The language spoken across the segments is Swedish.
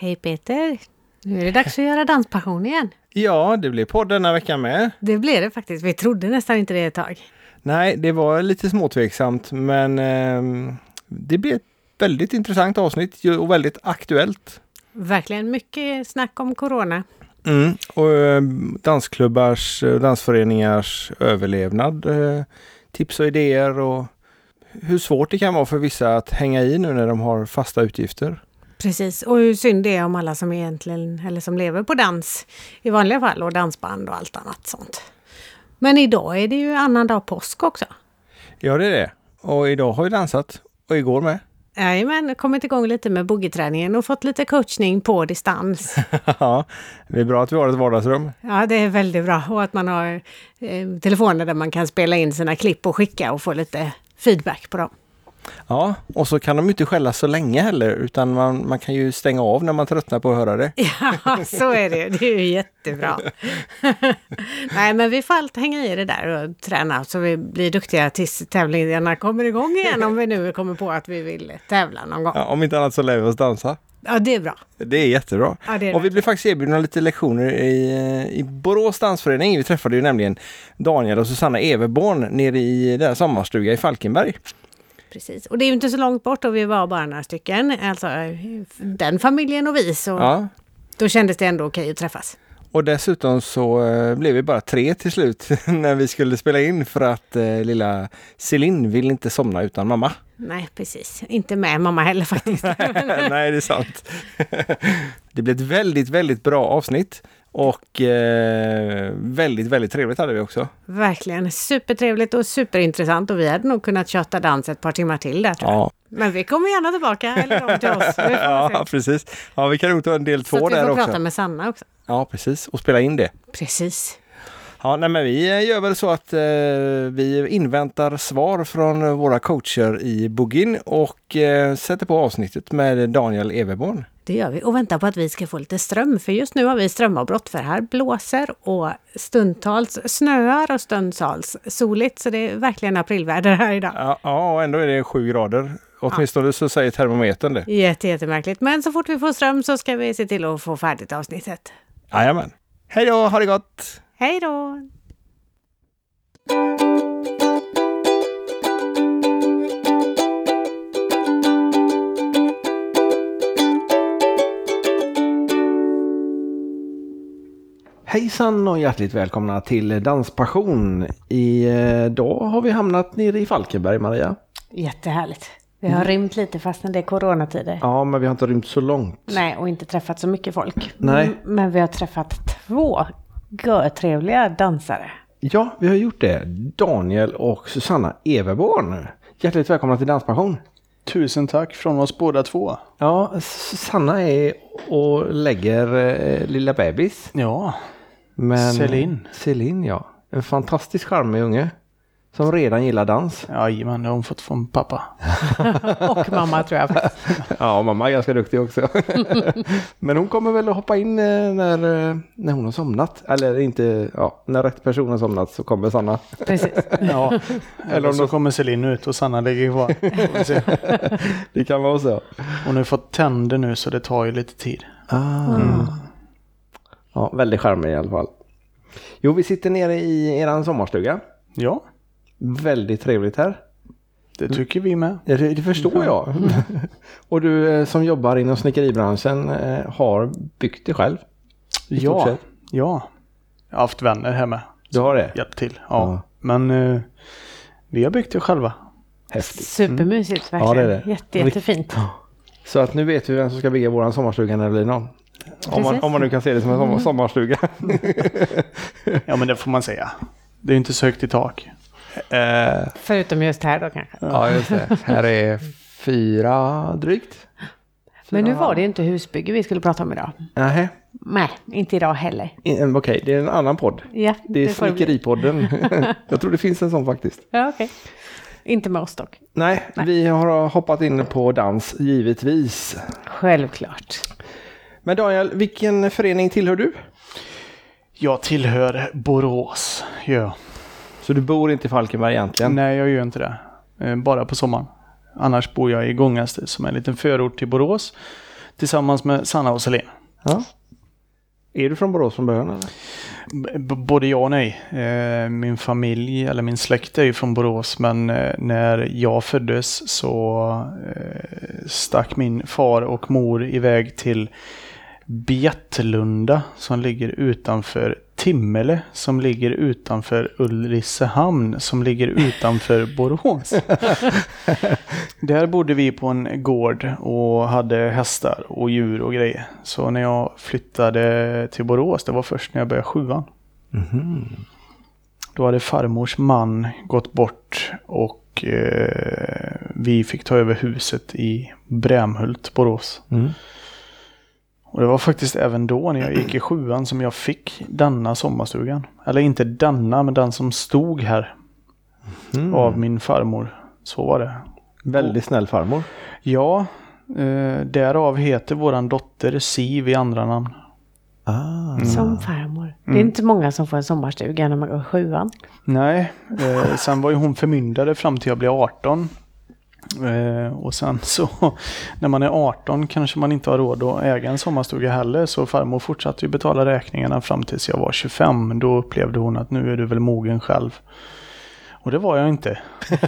Hej Peter! Nu är det dags att göra Danspassion igen. Ja, det blir podd denna vecka med. Det blev det faktiskt. Vi trodde nästan inte det ett tag. Nej, det var lite småtveksamt men eh, det blir ett väldigt intressant avsnitt och väldigt aktuellt. Verkligen mycket snack om Corona. Mm, och eh, dansklubbars och dansföreningars överlevnad. Eh, tips och idéer och hur svårt det kan vara för vissa att hänga i nu när de har fasta utgifter. Precis, och hur synd det är om alla som egentligen, eller som lever på dans i vanliga fall och dansband och allt annat sånt. Men idag är det ju annandag påsk också. Ja, det är det. Och idag har vi dansat och igår med. Jajamän, kommit igång lite med boogieträningen och fått lite coachning på distans. ja, det är bra att vi har ett vardagsrum. Ja, det är väldigt bra. Och att man har eh, telefoner där man kan spela in sina klipp och skicka och få lite feedback på dem. Ja, och så kan de inte skälla så länge heller utan man, man kan ju stänga av när man tröttnar på att höra det. Ja, så är det. Det är ju jättebra. Nej, men vi får alltid hänga i det där och träna så vi blir duktiga tills tävlingarna kommer igång igen om vi nu kommer på att vi vill tävla någon gång. Ja, om inte annat så lär vi oss dansa. Ja, det är bra. Det är jättebra. Ja, det är och vi blev faktiskt erbjudna lite lektioner i, i Borås dansförening. Vi träffade ju nämligen Daniel och Susanna Everborn nere i deras sommarstuga i Falkenberg. Precis, och det är ju inte så långt bort och vi var bara några stycken. Alltså den familjen och vi, så Ja, då kändes det ändå okej att träffas. och dessutom så eh, blev vi bara tre till slut när vi skulle spela in för att eh, lilla Celine vill inte somna utan mamma. Nej, precis. Inte med mamma heller faktiskt. Nej, det är sant. det blev ett väldigt, väldigt bra avsnitt och eh, väldigt, väldigt trevligt hade vi också. Verkligen supertrevligt och superintressant och vi hade nog kunnat köta dans ett par timmar till där tror jag. Ja, Men vi kommer gärna tillbaka, eller de till oss. Vi får ja precis. Ja, vi kan nog ta en del Så två att vi där får också. prata med Sanna också. Ja, precis. Och spela in det. Precis. Ja, nej, men vi eh, gör väl så att eh, vi inväntar svar från våra coacher i Bugin och eh, sätter på avsnittet med Daniel Everborn. Det gör vi och väntar på att vi ska få lite ström. För just nu har vi strömavbrott för här blåser och stundtals snöar och stundtals soligt. Så det är verkligen aprilväder här idag. Ja, ja och ändå är det sju grader. Åtminstone så säger termometern det. Jätte, jättemärkligt. Men så fort vi får ström så ska vi se till att få färdigt avsnittet. Jajamän. Hej då, ha det gott! Hej då! Hejsan och hjärtligt välkomna till Danspassion. Idag har vi hamnat nere i Falkenberg, Maria. Jättehärligt. Vi har rymt lite fastän det är coronatider. Ja, men vi har inte rymt så långt. Nej, och inte träffat så mycket folk. Nej. Mm, Men vi har träffat två trevliga dansare. Ja, vi har gjort det. Daniel och Susanna Everborn. Hjärtligt välkomna till Danspassion. Tusen tack från oss båda två. Ja, Susanna är och lägger eh, lilla bebis. Ja, Men Celine. Celine, ja. En fantastiskt charmig unge. Som redan gillar dans. jajamän, det har hon fått från pappa. Och mamma tror jag faktiskt. Ja, mamma är ganska duktig också. Men hon kommer väl att hoppa in eh, när, eh, när hon har somnat. Eller inte, ja, när rätt person har somnat så kommer Sanna. Precis. Ja, Eller om så de- kommer Celine ut och Sanna ligger kvar. Det kan vara så. Hon har ju fått tänder nu så det tar ju lite tid. Ah. Ja, väldigt charmig i alla fall. Jo, vi sitter nere i eran sommarstuga. Ja, Väldigt trevligt här. det tycker vi med. Ja, Det, det förstår jag. Och du eh, som jobbar inom snickeribranschen eh, har byggt det själv? Ja, ja. Jag har haft vänner hemma. Du har det? Hjälpt till. Ja. Ja. Men eh, vi har byggt det själva. Häftigt. Supermysigt verkligen. Ja, det är det. Jätte, jättefint. Så att nu vet vi vem som ska bygga våran sommarstuga när det blir någon. Om man, om man nu kan se det som en sommar, sommarstuga. Ja, men det får man säga. Det är inte så högt i tak. eh, Förutom just här då kanske. ja, just det. Här är fyra drygt. Men nu var det ju inte husbygge vi skulle prata om idag. Nähä. Nej, inte idag heller. In- Okej, det är en annan podd. Ja, Det är. Snickeripodden. Jag tror det finns en sån faktiskt. Ja, okej. Inte med oss dock. Nej, vi har hoppat in på dans givetvis. Självklart. Men Daniel, vilken förening tillhör du? Jag tillhör Borås. Ja. Så du bor inte i Falkenberg egentligen? Nej, jag gör inte det. Eh, Bara på sommaren. Annars bor jag i Gångaste som är en liten förort till Borås. tillsammans med Sanna och Selin. Ja. Är du från Borås från början? Eller? B- både ja och nej. Eh, min familj, eller min släkt är ju från Borås, men eh, när jag föddes så stack min far och mor iväg till Bjättlunda som ligger utanför Timmele som ligger utanför Ulricehamn som ligger utanför Borås. Där bodde vi på en gård och hade hästar och djur och grejer. Så när jag flyttade till Borås, det var först när jag började sjuan. Då hade farmors man gått bort och eh, vi fick ta över huset i Brämhult, Borås. Mm. Och det var faktiskt även då när jag gick i sjuan som jag fick denna sommarstugan. Eller inte denna, men den som stod här Mm. av min farmor. Så var det. Väldigt snäll farmor. Ja, eh, därav heter våran dotter Siv i andra namn. Ah. Som farmor. Det är inte många som får en sommarstuga när man går sjuan. Nej, eh, sen var ju hon förmyndare fram till jag blev 18. Eh, och sen så när man är 18 kanske man inte har råd att äga en sommarstuga heller. Så farmor fortsatte ju betala räkningarna fram tills jag var 25. Då upplevde hon att nu är du väl mogen själv. Och det var jag inte.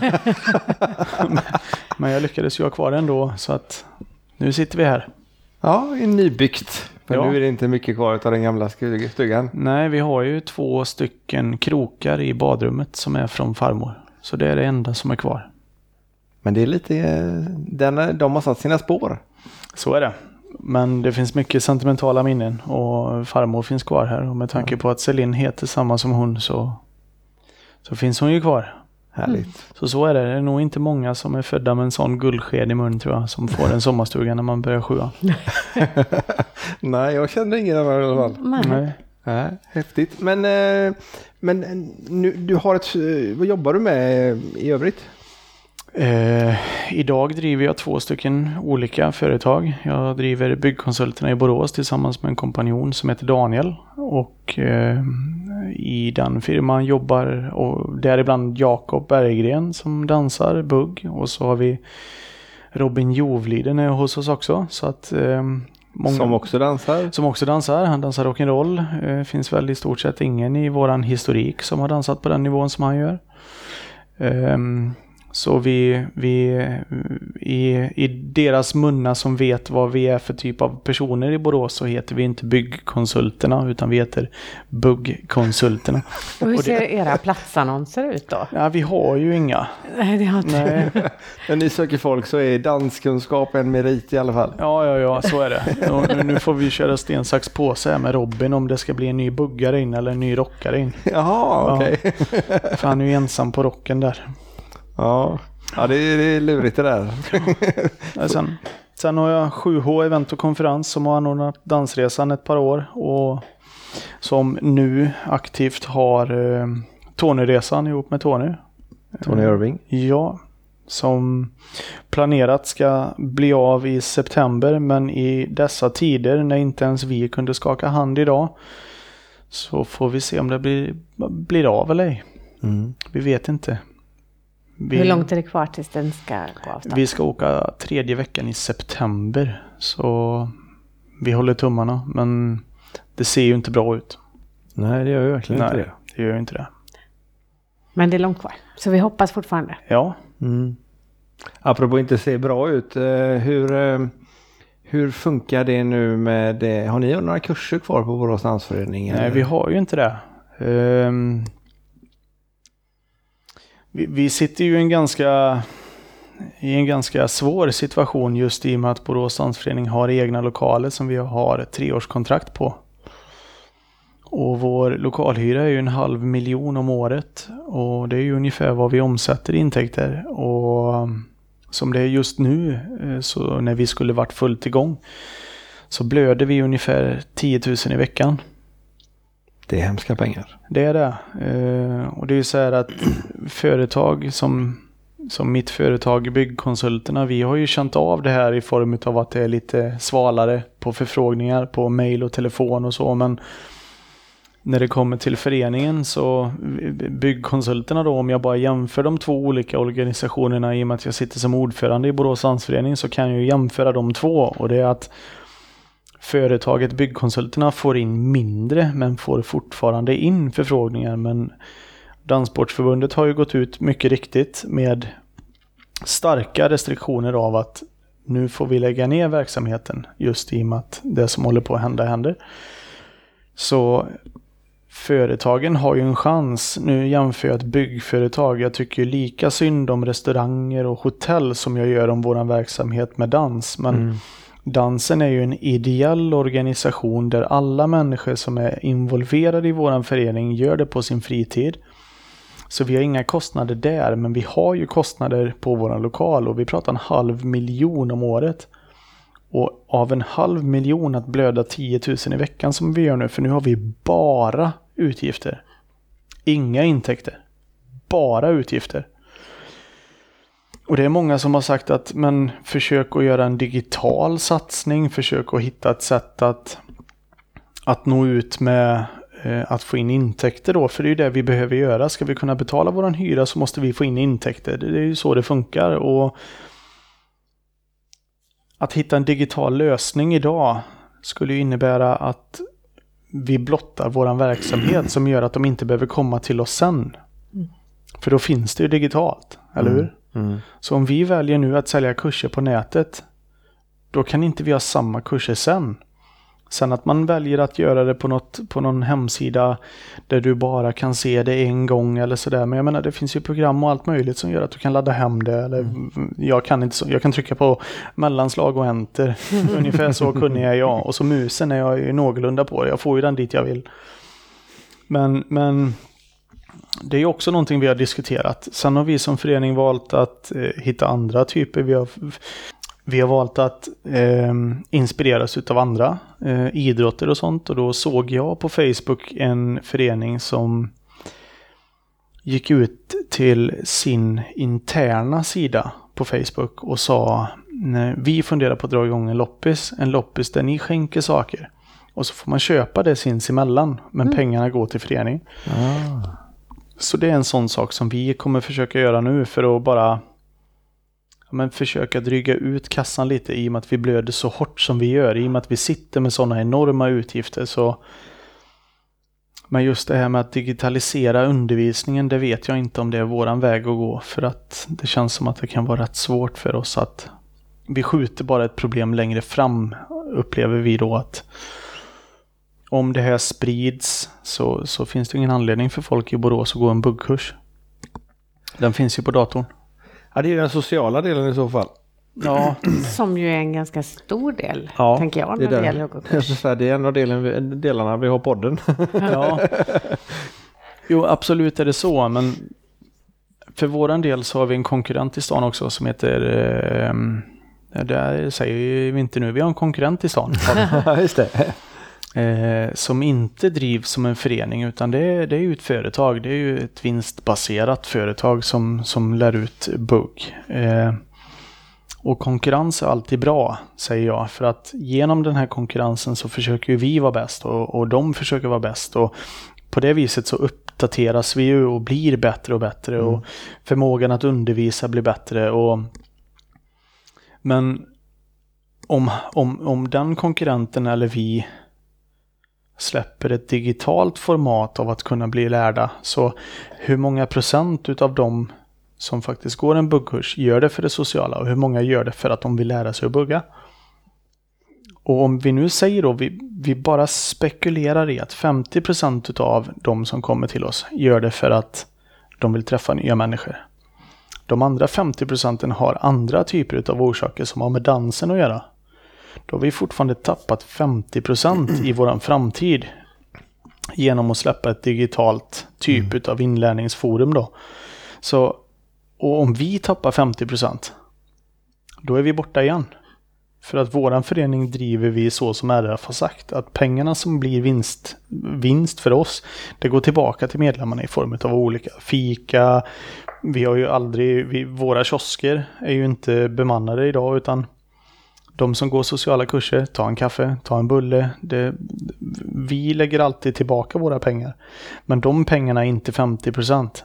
Men jag lyckades ju ha kvar den ändå så att nu sitter vi här. Ja, en nybyggt. Men Ja. nu är det inte mycket kvar av den gamla stu- stugan. Nej, vi har ju två stycken krokar i badrummet som är från farmor. Så det är det enda som är kvar. Men det är lite, den, de har satt sina spår. Så är det. Men det finns mycket sentimentala minnen och farmor finns kvar här. Och med tanke på att Celine heter samma som hon så, så finns hon ju kvar. Härligt. Så så är det. Det är nog inte många som är födda med en sån guldsked i mun tror jag. Som får en sommarstuga när man börjar sjua. Nej, jag känner ingen av dem i alla fall. Nej. Nej. Nej, häftigt. Men, eh, men eh, nu, du har ett, eh, vad jobbar du med i övrigt? Eh, idag driver jag två stycken olika företag. Jag driver byggkonsulterna i Borås tillsammans med en kompanjon som heter Daniel. Och eh, i den firman jobbar och däribland Jakob Berggren som dansar bugg. Och så har vi Robin Jovliden är hos oss också. Så att, eh, många, Som också dansar? som också dansar. Han dansar rock'n'roll. Eh, finns väl i stort sett ingen i våran historik som har dansat på den nivån som han gör. Ehm, så vi, vi i, i deras munnar som vet vad vi är för typ av personer i Borås så heter vi inte byggkonsulterna utan vi heter buggkonsulterna. Och hur ser era platsannonser ut då? Ja, vi har ju inga. Nej, det har inte Nej. När ni söker folk så är danskunskap en merit i alla fall. Ja, ja, ja, så är det. Och nu får vi köra sten, sax, påse här med Robin om det ska bli en ny buggare in eller en ny rockare in. Jaha, okej. För han är ju ensam på rocken där. Ja. ja, det är, det är lurigt det där. Ja, Sen, sen har jag 7H Event och Konferens som har anordnat Dansresan ett par år och som nu aktivt har eh, Tonyresan ihop med Tony. Tony Irving. Ja, som planerat ska bli av i september men i dessa tider när inte ens vi kunde skaka hand idag så får vi se om det blir, blir av eller ej. Mm. Vi vet inte. Vi, Hur långt är det kvar tills den ska gå av? Vi ska åka tredje veckan i september. Så vi håller tummarna. Men det ser ju inte bra ut. Nej, det gör ju verkligen inte Nej, det. det gör ju inte det. Men det är långt kvar. Så vi hoppas fortfarande. Ja, Mm. Apropå inte se bra ut. eh, Hur, eh, hur funkar det nu med det? Har ni några kurser kvar på Borås dansförening? nej vi har ju inte det. Vi, vi sitter ju i en ganska i en ganska svår situation just i och med att Borås dansförening har egna lokaler som vi har ett treårskontrakt på. Och vår lokalhyra är ju en halv miljon om året och det är ju ungefär vad vi omsätter i intäkter. Och um, som det är just nu, eh, så när vi skulle varit fullt igång, så blöder vi ungefär 10 000 i veckan. Det är hemska pengar. Det är det. Eh, och det är ju så här att företag som, som mitt företag Byggkonsulterna, vi har ju känt av det här i form av att det är lite svalare på förfrågningar på mail och telefon och så. Men när det kommer till föreningen så Byggkonsulterna då, om jag bara jämför de två olika organisationerna i och med att jag sitter som ordförande i Borås Landsförening, så kan jag ju jämföra de två och det är att Företaget Byggkonsulterna får in mindre men får fortfarande in förfrågningar. Men Dansportförbundet har ju gått ut mycket riktigt med starka restriktioner av att nu får vi lägga ner verksamheten just i och med att det som håller på att hända händer. Så företagen har ju en chans. Nu jämför jag ett byggföretag. Jag tycker lika synd om restauranger och hotell som jag gör om vår verksamhet med dans. Men mm dansen är ju en ideell organisation där alla människor som är involverade i vår förening gör det på sin fritid. Så vi har inga kostnader där, men vi har ju kostnader på vår lokal och vi pratar en halv miljon om året. Och av en halv miljon att blöda 10 000 i veckan som vi gör nu, för nu har vi bara utgifter. Inga intäkter. Bara utgifter. Och det är många som har sagt att men försök att göra en digital satsning, försök att hitta ett sätt att, att nå ut med eh, att få in intäkter då, för det är ju det vi behöver göra. Ska vi kunna betala våran hyra så måste vi få in intäkter. Det är ju så det funkar. Och att hitta en digital lösning idag skulle ju innebära att vi blottar våran verksamhet som gör att de inte behöver komma till oss sen. Mm. För då finns det ju digitalt, eller mm. hur? Mm. Så om vi väljer nu att sälja kurser på nätet, då kan inte vi ha samma kurser sen. Sen att man väljer att göra det på, något, på någon hemsida där du bara kan se det en gång eller sådär. Men jag menar det finns ju program och allt möjligt som gör att du kan ladda hem det. Eller mm. jag, kan inte jag kan trycka på mellanslag och enter. Ungefär så kunnig är jag. Och så musen är jag ju någorlunda på. Jag får ju den dit jag vill. Men, men det är också någonting vi har diskuterat. Sen har vi som förening valt att eh, hitta andra typer. Vi har vi har valt att eh, inspireras av andra eh, idrotter och sånt och då såg jag på Facebook en förening som gick ut till sin interna sida på Facebook och sa vi funderar på att dra igång en loppis, en loppis där ni skänker saker. Och så får man köpa det sinsemellan, men mm. pengarna går till förening. Ah. Så det är en sån sak som vi kommer försöka göra nu för att bara men försöka dryga ut kassan lite i och med att vi blöder så hårt som vi gör. I och med att vi sitter med sådana enorma utgifter så men just det här med att digitalisera undervisningen, det vet jag inte om det är våran väg att gå. För att det känns som att det kan vara rätt svårt för oss att vi skjuter bara ett problem längre fram, upplever vi då att om det här sprids så, så finns det ingen anledning för folk i Borås att gå en buggkurs. Den finns ju på datorn. Ja, det är den sociala delen i så fall. Ja. Som ju är en ganska stor del, ja, tänker jag, när det, det gäller huggkurs. Det är en av delen, delarna vi har podden. ja. Jo, absolut är det så, men för våran del så har vi en konkurrent i stan också som heter eh, det säger vi inte nu, vi har en konkurrent i stan. Just det. Eh, som inte drivs som en förening utan det är, det är ju ett företag. Det är ju ett vinstbaserat företag som, som lär ut bugg. Eh, och konkurrens är alltid bra, säger jag. För att genom den här konkurrensen så försöker vi vara bäst och, och de försöker vara bäst. Och på det viset så uppdateras vi ju och blir bättre och bättre. Mm. Och förmågan att undervisa blir bättre. Och, men om, om, om den konkurrenten eller vi släpper ett digitalt format av att kunna bli lärda. Så hur många procent utav dem som faktiskt går en buggkurs gör det för det sociala och hur många gör det för att de vill lära sig att bugga? Och om vi nu säger då, vi, vi bara spekulerar i att 50% utav de som kommer till oss gör det för att de vill träffa nya människor. De andra 50% har andra typer utav orsaker som har med dansen att göra. Då har vi fortfarande tappat 50% i våran framtid. Genom att släppa ett digitalt typ mm. av inlärningsforum då. Så, och om vi tappar 50% då är vi borta igen. För att våran förening driver vi så som RF har sagt. Att pengarna som blir vinst, vinst för oss, det går tillbaka till medlemmarna i form av olika fika. Vi har ju aldrig, vi, våra kiosker är ju inte bemannade idag utan de som går sociala kurser, ta en kaffe, ta en bulle. Det, vi lägger alltid tillbaka våra pengar. Men de pengarna är inte 50%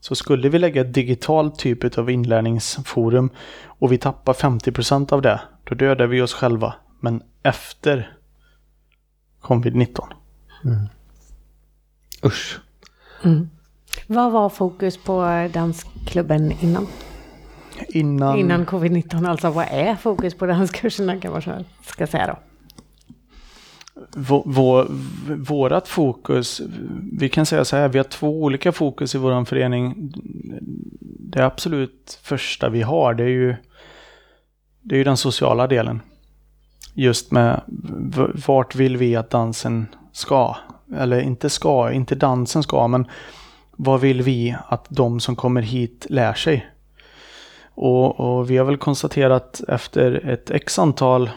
Så skulle vi lägga ett digitalt typ av inlärningsforum och vi tappar 50% av det, då dödar vi oss själva. Men efter covid-19. Usch. Mm. Vad var fokus på dansklubben innan? Innan, Innan covid-19 alltså, vad är fokus på danskurserna kan man ska säga då? vå, vå, vårat fokus, vi kan säga så här, vi har två olika fokus i vår förening. Det absolut första vi har, det är ju, det är ju den sociala delen. Just med vart vill vi att dansen ska? Eller inte ska, inte dansen ska, men vad vill vi att de som kommer hit lär sig? Och, och vi har väl konstaterat efter ett x antal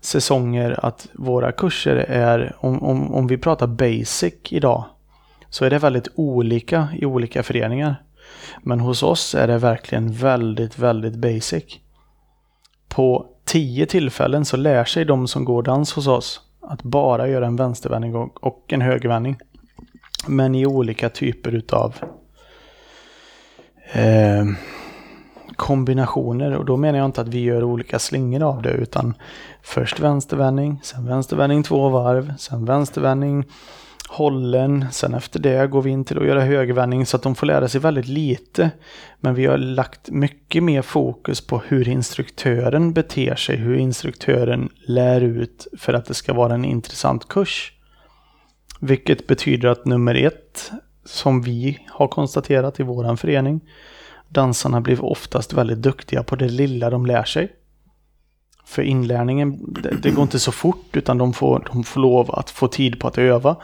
säsonger att våra kurser är, om, om, om vi pratar basic idag, så är det väldigt olika i olika föreningar. Men hos oss är det verkligen väldigt, väldigt basic. På tio tillfällen så lär sig de som går dans hos oss att bara göra en vänstervändning och, en högervändning. Men i olika typer utav eh, kombinationer och då menar jag inte att vi gör olika slingor av det utan först vänstervändning, sen vänstervändning två varv, sen vänstervändning hållen, sen efter det går vi in till att göra högervändning så att de får lära sig väldigt lite. Men vi har lagt mycket mer fokus på hur instruktören beter sig, hur instruktören lär ut för att det ska vara en intressant kurs. Vilket betyder att nummer ett, som vi har konstaterat i våran förening, dansarna blir oftast väldigt duktiga på det lilla de lär sig. För inlärningen, det, det går inte så fort utan de får, de får lov att få tid på att öva.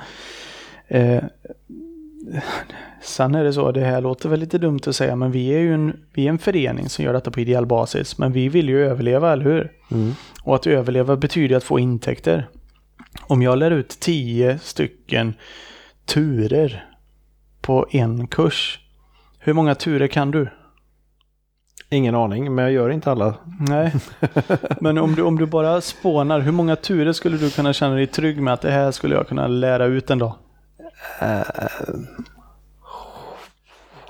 Eh, sen är det så, det här låter väl lite dumt att säga, men vi är ju en, vi är en förening som gör detta på ideell basis. Men vi vill ju överleva, eller hur? Mm. Och att överleva betyder att få intäkter. Om jag lär ut tio stycken turer på en kurs, hur många turer kan du? Ingen aning, men jag gör inte alla. Nej, men om du, om du bara spånar, hur många turer skulle du kunna känna dig trygg med att det här skulle jag kunna lära ut en dag?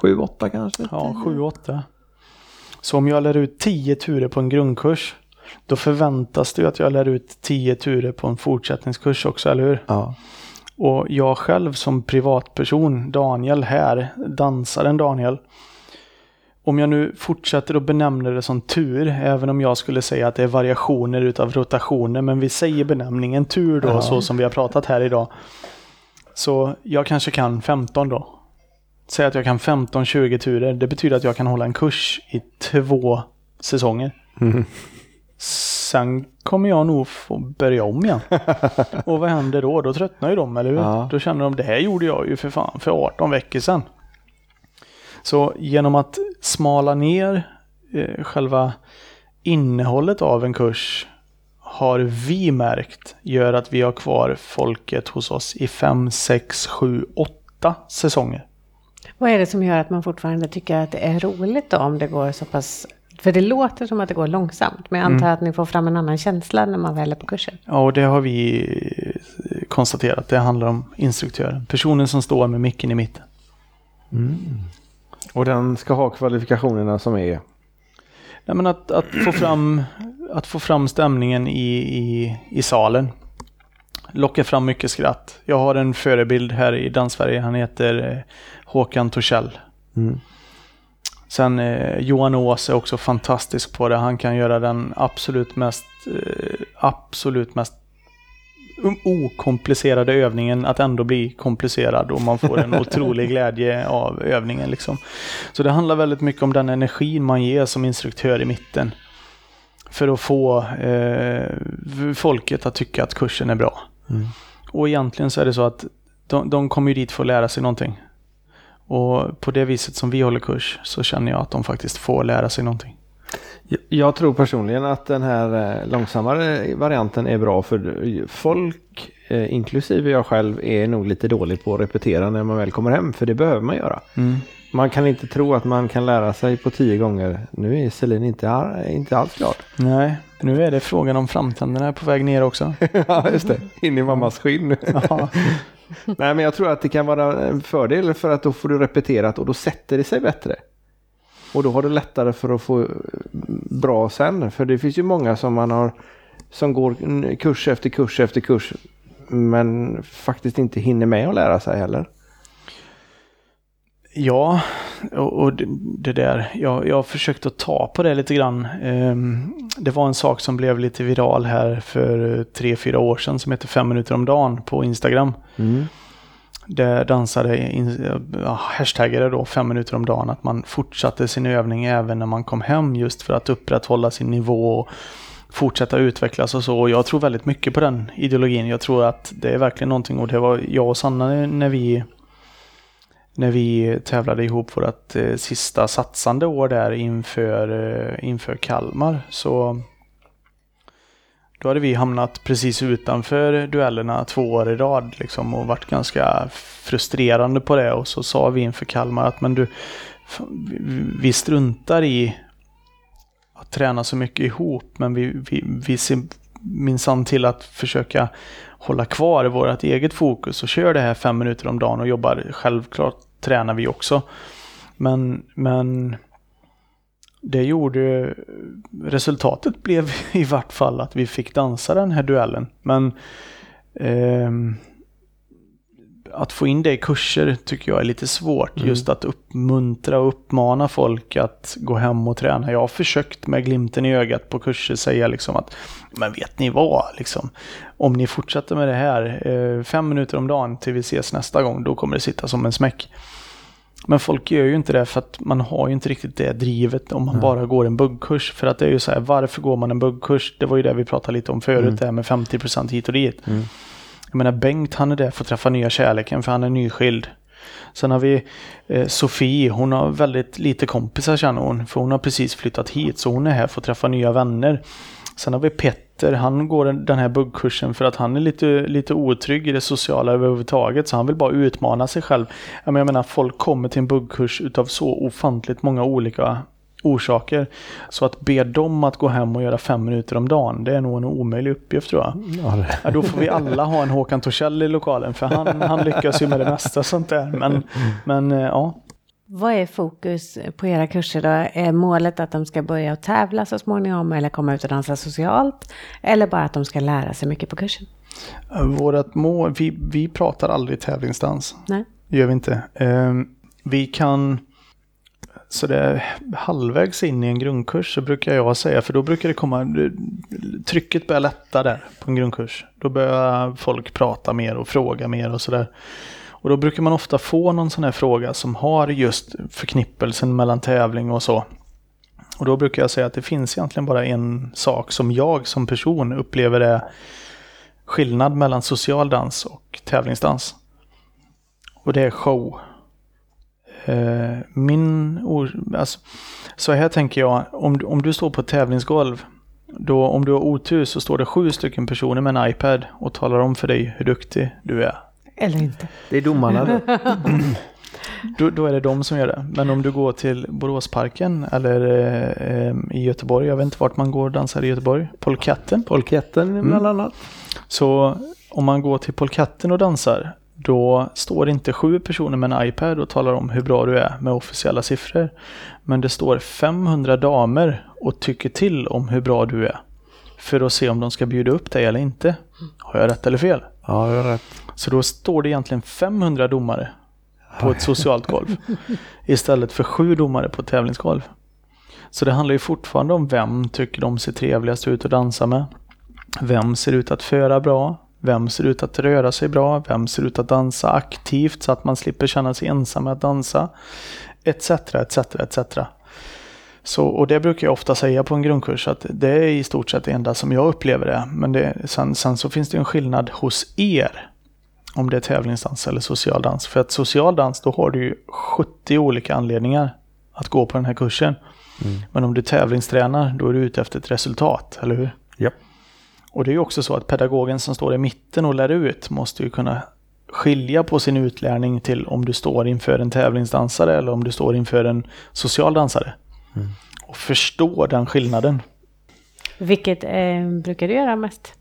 Sju, åtta kanske? Ja, sju, åtta. Så om jag lär ut tio turer på en grundkurs, då förväntas det ju att jag lär ut tio turer på en fortsättningskurs också, eller hur? Ja. Och jag själv som privatperson, Daniel här, dansaren Daniel. Om jag nu fortsätter att benämna det som tur, även om jag skulle säga att det är variationer utav rotationer, men vi säger benämningen tur då, Ja. så som vi har pratat här idag. Så jag kanske kan 15 då. Säg att jag kan 15-20 turer. Det betyder att jag kan hålla en kurs i två säsonger. Mm. Sen kommer jag nog få börja om igen. Och vad händer då? Då tröttnar ju de, eller hur? Ja. Då känner de det här gjorde jag ju för fan för 18 veckor sedan. Så genom att smala ner eh, själva innehållet av en kurs har vi märkt gör att vi har kvar folket hos oss i 5, 6, 7, 8 säsonger. Vad är det som gör att man fortfarande tycker att det är roligt då om det går så pass... För det låter som att det går långsamt, men jag antar att ni får fram en annan känsla när man väl är på kursen. Ja, och det har vi eh, konstaterat. Det handlar om instruktören. Personen som står med micken i mitten. Och den ska ha kvalifikationerna som är... Nej, men att, att, få fram, att få fram stämningen i, i, i salen. Locka fram mycket skratt. Jag har en förebild här i Danssverige. Han heter eh, Håkan Torssell. Mm. Sen eh, Johan Ås är också fantastisk på det. Han kan göra den absolut mest, eh, absolut mest okomplicerade övningen att ändå bli komplicerad och man får en otrolig glädje av övningen. Liksom. Så det handlar väldigt mycket om den energin man ger som instruktör i mitten. För att få eh, folket att tycka att kursen är bra. Mm. Och egentligen så är det så att de, de kommer ju dit för att lära sig någonting. Och på det viset som vi håller kurs så känner jag att de faktiskt får lära sig någonting. Jag- tror personligen att den här eh, långsammare varianten är bra för folk, eh, inklusive jag själv, är nog lite dålig på att repetera när man väl kommer hem. För det behöver man göra. Man kan inte tro att man kan lära sig på tio gånger. Nu är Celine inte, inte alls glad. Nej, nu är det frågan om framtänderna är på väg ner också. ja, just det. In i mammas skinn. Ja. Nej, men jag tror att det kan vara en fördel för att då får du repeterat och då sätter det sig bättre. Och då har du lättare för att få bra sen. För det finns ju många som man har som går kurs efter kurs efter kurs men faktiskt inte hinner med att lära sig heller. Ja, och, och det, där. Jag, jag har försökt att ta på det lite grann. Um, det var en sak som blev lite viral här för tre, fyra år sedan som heter fem minuter om dagen på Instagram. Mm. Där dansade, in, ja, hashtaggade då fem minuter om dagen att man fortsatte sin övning även när man kom hem just för att upprätthålla sin nivå och fortsätta utvecklas och så. Och jag tror väldigt mycket på den ideologin. Jag tror att det är verkligen någonting och det var jag och Sanna när vi när vi tävlade ihop vårt eh, sista satsande år där inför, eh, inför Kalmar. Så då hade vi hamnat precis utanför duellerna två år i rad liksom, och varit ganska frustrerande på det. Och så sa vi inför Kalmar att men du, vi struntar i att träna så mycket ihop men vi, vi, vi ser minsann till att försöka hålla kvar vårt eget fokus och kör det här fem minuter om dagen och jobbar. Självklart tränar vi också. Men, men det gjorde... Resultatet blev i vart fall att vi fick dansa den här duellen. Men eh, att få in det i kurser tycker jag är lite svårt. Mm. Just att uppmuntra och uppmana folk att gå hem och träna. Jag har försökt med glimten i ögat på kurser säga liksom att men vet ni vad, liksom, om ni fortsätter med det här eh, fem minuter om dagen till vi ses nästa gång, då kommer det sitta som en smäck. Men folk gör ju inte det för att man har ju inte riktigt det drivet om man mm. bara går en buggkurs. För att det är ju så här, varför går man en buggkurs? Det var ju det vi pratade lite om förut, mm. det här med 50% hit och dit. Mm. Jag menar Bengt han är där för att träffa nya kärleken för han är nyskild. Sen har vi eh, Sofie, hon har väldigt lite kompisar känner hon. För hon har precis flyttat hit så hon är här för att träffa nya vänner. Sen har vi Petter, han går den här buggkursen för att han är lite, lite otrygg i det sociala överhuvudtaget. Så han vill bara utmana sig själv. Jag menar, folk kommer till en buggkurs utav så ofantligt många olika orsaker. Så att be dem att gå hem och göra fem minuter om dagen, det är nog en omöjlig uppgift tror jag. Ja, ja, då får vi alla ha en Håkan Torssell i lokalen, för han, han lyckas ju med det mesta sånt där. Men, men eh, ja. Vad är fokus på era kurser då? Är målet att de ska börja tävla så småningom eller komma ut och dansa socialt? Eller bara att de ska lära sig mycket på kursen? Vårat mål, vi, vi pratar aldrig tävlingsdans. Nej. Det gör vi inte. Ehm, vi kan så det är halvvägs in i en grundkurs så brukar jag säga, för då brukar det komma, trycket börjar lätta där på en grundkurs. Då börjar folk prata mer och fråga mer och sådär. Och då brukar man ofta få någon sån här fråga som har just förknippelsen mellan tävling och så. Och då brukar jag säga att det finns egentligen bara en sak som jag som person upplever är skillnad mellan social dans och tävlingsdans. Och det är show. Eh, min alltså, så här tänker jag, om, om du står på ett tävlingsgolv, då om du har otur så står det sju stycken personer med en iPad och talar om för dig hur duktig du är. Eller inte. Det är domarna då. då, då är det de som gör det. Men om du går till Boråsparken eller eh, i Göteborg, jag vet inte vart man går och dansar i Göteborg, Polketten. Polketten mm. bland annat. Så om man går till Polketten och dansar, då står det inte sju personer med en iPad och talar om hur bra du är med officiella siffror. Men det står 500 damer och tycker till om hur bra du är. För att se om de ska bjuda upp dig eller inte. Har jag rätt eller fel? Ja, jag har rätt. Så då står det egentligen 500 domare på ett socialt golv. istället för sju domare på ett tävlingsgolv. Så det handlar ju fortfarande om vem tycker de ser trevligast ut att dansa med. Vem ser ut att föra bra? Vem ser ut att röra sig bra? Vem ser ut att dansa aktivt så att man slipper känna sig ensam med att dansa? Etc, etc, etc. Så, och det brukar jag ofta säga på en grundkurs att det är i stort sett det enda som jag upplever det. Men det, sen, sen så finns det en skillnad hos er. Om det är tävlingsdans eller social dans. För att social dans då har du ju 70 olika anledningar att gå på den här kursen. Mm. Men om du tävlingstränar då är du ute efter ett resultat, eller hur? Ja. Och det är ju också så att pedagogen som står i mitten och lär ut måste ju kunna skilja på sin utlärning till om du står inför en tävlingsdansare eller om du står inför en social dansare. Mm. Och förstå den skillnaden. Vilket eh, brukar du göra mest?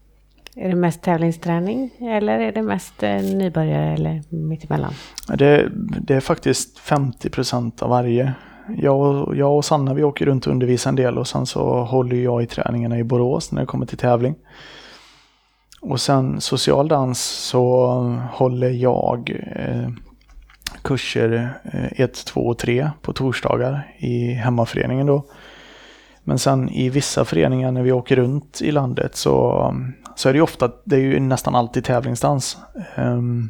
Är det mest tävlingsträning eller är det mest eh, nybörjare eller mittemellan? Det, det är faktiskt 50 procent av varje. jag, och, jag och Sanna vi åker runt och undervisar en del och sen så håller jag i träningarna i Borås när det kommer till tävling. Och sen social dans så håller jag eh, kurser eh, 1, 2 och 3 på torsdagar i hemmaföreningen då. Men sen i vissa föreningar när vi åker runt i landet så, um, så är det ju ofta, det är ju nästan alltid tävlingsdans. Um,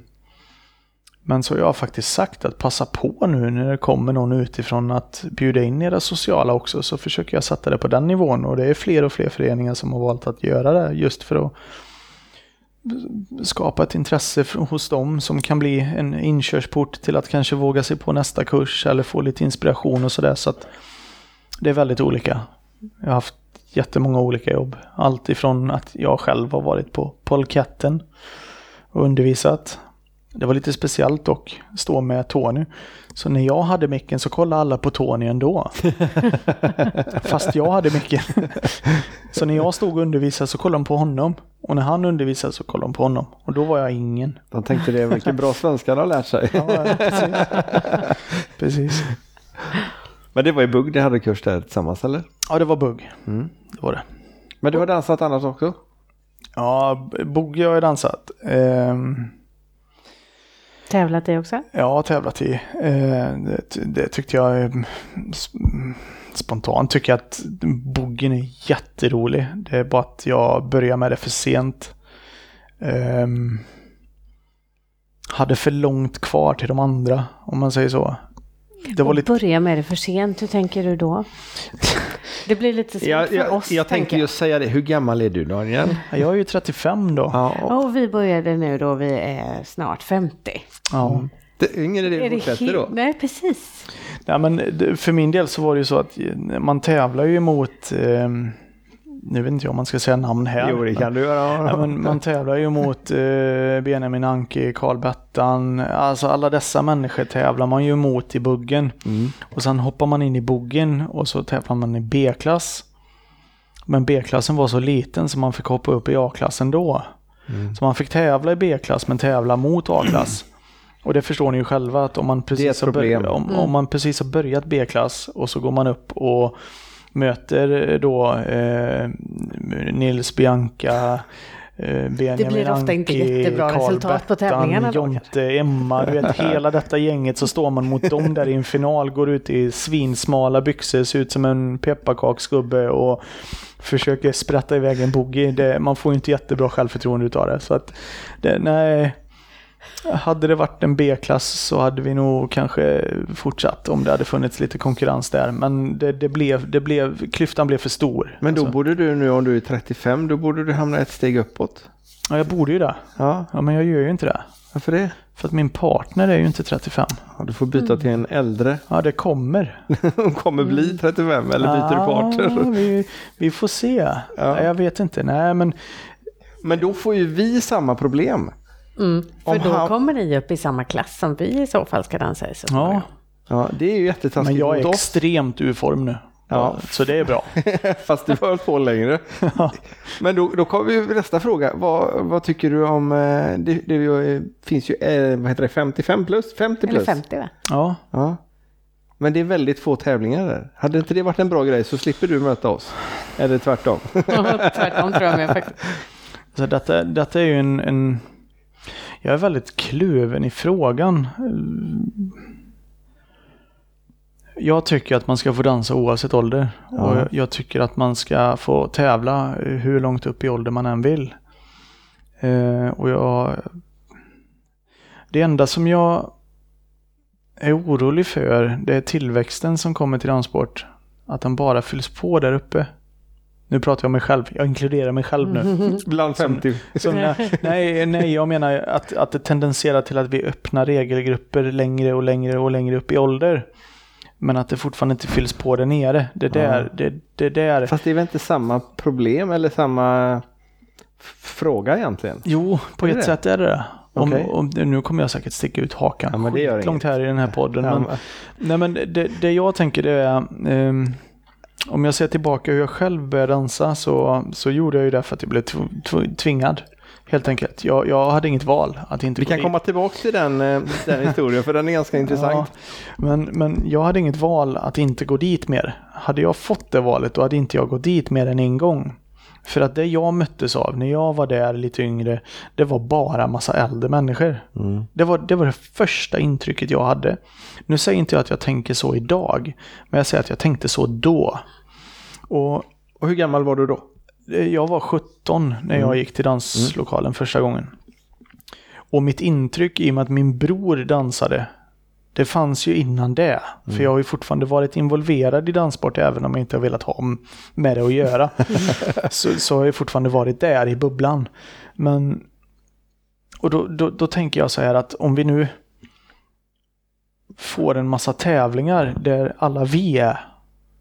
men så har jag faktiskt sagt att passa på nu när det kommer någon utifrån att bjuda in era sociala också så försöker jag sätta det på den nivån och det är fler och fler föreningar som har valt att göra det just för att skapa ett intresse hos dem som kan bli en inkörsport till att kanske våga sig på nästa kurs eller få lite inspiration och sådär. Så att det är väldigt olika. Jag har haft jättemånga olika jobb. Allt ifrån att jag själv har varit på polketten och undervisat det var lite speciellt dock, stå med Tony. Så när jag hade micken så kollade alla på Tony ändå. Fast jag hade micken. så när jag stod och undervisade så kollade de på honom. Och när han undervisade så kollade de på honom. Och då var jag ingen. De tänkte det, vilken bra svenska de har lärt sig. ja, precis. precis. Men det var i Bugg ni hade kurs där tillsammans eller? Ja, det var Bugg. Mm. Det var det. Men du har dansat annars också? Ja, Bugg har jag dansat. Um, Tävlat i också? Ja, tävlat i. Eh, det, det, tyckte jag spontant tycker jag att boogen är jätterolig. Det är bara att jag började med det för sent. Um, hade för långt kvar till de andra, om man säger så. Det var lite... Börja med det för sent, hur tänker du då? Det blir lite svårt jag, för jag, oss. Jag tänkte just säga det, hur gammal är du Daniel? Jag är ju 35 då. Ja, och... och vi började nu då vi är snart 50. Ja. Det är ingen idé att fortsätta då? Nej, precis. Nej, men för min del så var det ju så att man tävlar ju mot eh, nu vet inte jag om man ska säga namn här. Jo, det kan du göra. Ja, men man tävlar ju mot eh, Benjamin Anki, Karl Bettan. Alltså alla dessa människor tävlar man ju mot i buggen. Mm. Och sen hoppar man in i buggen och så tävlar man i B-klass. Men B-klassen var så liten så man fick hoppa upp i A-klassen då. Mm. Så man fick tävla i B-klass men tävla mot A-klass. Och det förstår ni ju själva att om man precis, har, börjat, om, mm. om man precis har börjat B-klass och så går man upp och möter då eh, Nils Bianca, eh, Benjamin Det blir ofta inte jättebra Carl resultat Bettan, på tävlingarna Jonte, Emma, du vet hela detta gänget så står man mot dem där i en final, går ut i svinsmala byxor, ser ut som en pepparkaksgubbe och försöker sprätta iväg en boogie. man får ju inte jättebra självförtroende utav det. Så att, det, nej, hade det varit en B-klass så hade vi nog kanske fortsatt om det hade funnits lite konkurrens där. Men det, det blev, det blev, klyftan blev för stor. Men då alltså. borde du nu om du är 35, då borde du hamna ett steg uppåt. Ja, jag borde ju det. Ja. ja men jag gör ju inte det. Varför det? För att min partner är ju inte 35. Ja, du får byta mm. till en äldre. Ja, det kommer. Hon kommer bli 35 eller byter du partner? Vi, vi får se. Ja. Jag vet inte. Nej, men... Men då får ju vi samma problem. Mm, för Om då han... kommer ni upp i samma klass som vi i så fall ska dansa i. Så ja. ja, det är ju jättetaskigt Men jag är extremt ur form nu. Ja. Så det är bra. Fast du har på längre. ja. Men då, då kommer vi till nästa fråga. Vad, vad tycker du om, eh, det, det finns ju, eh, vad heter det, 55 plus? 50 plus? Eller 50 va? Ja. ja. Men det är väldigt få tävlingar där. Hade inte det varit en bra grej så slipper du möta oss. Eller tvärtom. tvärtom tror jag med faktiskt. Så detta, detta är ju en, en jag är väldigt kluven i frågan. Jag tycker att man ska få dansa oavsett ålder. Ja. Och jag tycker att man ska få tävla hur långt upp i ålder man än vill. Eh, och jag... Det enda som jag är orolig för, det är tillväxten som kommer till danssport. Att den bara fylls på där uppe. Nu pratar jag om mig själv, jag inkluderar mig själv nu. Bland 50. Som, som, nej, nej, jag menar att, att det tendenserar till att vi öppnar regelgrupper längre och längre och längre upp i ålder. Men att det fortfarande inte fylls på där nere. Det där, ja. det, det där. Fast det är väl inte samma problem eller samma fråga egentligen? Jo, på ett det? sätt är det det. Om, okay. om, nu kommer jag säkert sticka ut hakan ja, långt här i den här podden. Ja, men, nej, men det, det jag tänker det är um, om jag ser tillbaka hur jag själv började dansa så, så gjorde jag ju det för att jag blev tvingad. Helt enkelt. Jag, jag hade inget val att inte Vi kan dit. komma tillbaka till den, eh, den historien för den är ganska intressant. Ja, men, men jag hade inget val att inte gå dit mer. Hade jag fått det valet då hade inte jag gått dit mer än en gång. För att det jag möttes av när jag var där lite yngre, det var bara massa äldre människor. Mm. Det var, det var det första intrycket jag hade. Nu säger inte jag att jag tänker så idag, men jag säger att jag tänkte så då. Och Och hur gammal var du då? eh, jag var 17 när jag Mm. gick till danslokalen första gången. Och mitt intryck i och med att min bror dansade, det fanns ju innan det. För jag har ju fortfarande varit involverad i danssport även om jag inte har velat ha med det att göra. så, så har jag fortfarande varit där i bubblan. Men, och då, då, då tänker jag så här att om vi nu får en massa tävlingar där alla vi är,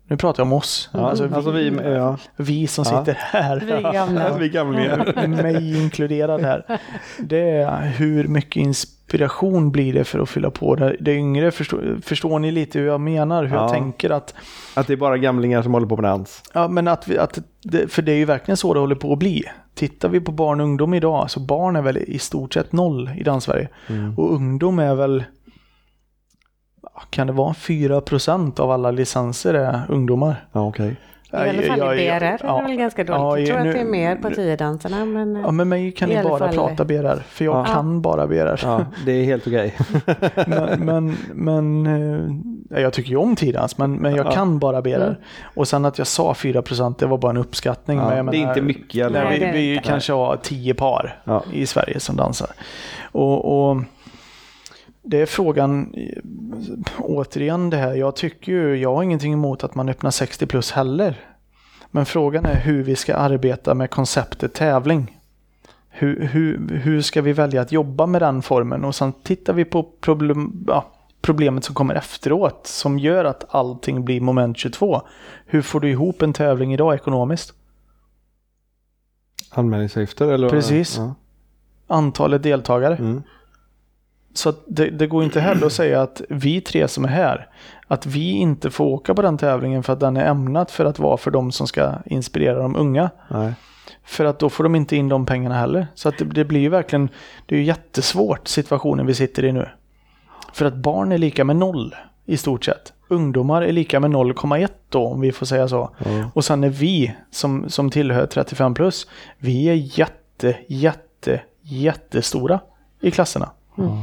nu pratar jag om oss, Ja, alltså, vi, ja. vi som Ja. sitter här. Vi gamla. vi gamlingar. mig inkluderad här. Det är hur mycket inspiration blir det för att fylla på det, det yngre. Förstår, förstår ni lite hur jag menar? Hur Ja. jag tänker att, Att det är bara gamlingar som håller på med dans. ja men att, vi, att det, för det är ju verkligen så det håller på att bli. Tittar vi på barn och ungdom idag, så barn är väl i stort sett noll i Danssverige. Mm. Och ungdom är väl, kan det vara 4% av alla licenser är ungdomar? Ja, okej. I alla fall Jag- i jag- BRR är det ja. väl ganska dåligt. Ja, jag tror nu- att det är mer på tiodanserna. Men, Ja, med mig kan ni bara fall- prata BRR, för jag Ja. kan bara BRR. Ja, det är helt okej. men, men, men eh, jag tycker ju om tidans, men, men jag Ja. kan bara BRR. Mm. Och sen att jag sa 4% det var bara en uppskattning. men jag det är menar- inte mycket Nej, vi, vi inte. kanske har 10 par Ja. i Sverige som dansar. Och, och det är frågan, återigen det här, jag tycker ju, jag har ingenting emot att man öppnar 60 plus heller. Men frågan är hur vi ska arbeta med konceptet tävling. Hur, hur, hur ska vi välja att jobba med den formen? Och sen tittar vi på problem, ja, problemet som kommer efteråt som gör att allting blir moment 22. Hur får du ihop en tävling idag ekonomiskt? Anmälningsavgifter eller? Precis. Ja. Antalet deltagare. Mm. Så det, det går inte heller att säga att vi tre som är här, att vi inte får åka på den tävlingen för att den är ämnad för att vara för de som ska inspirera de unga. Nej. För att då får de inte in de pengarna heller. Så att det, det blir ju verkligen, det är ju jättesvårt situationen vi sitter i nu. För att barn är lika med noll i stort sett. Ungdomar är lika med 0,1 då om vi får säga så. Ja. Och sen är vi som, som tillhör 35 plus, vi är jätte, jätte, jättestora i klasserna. Mm.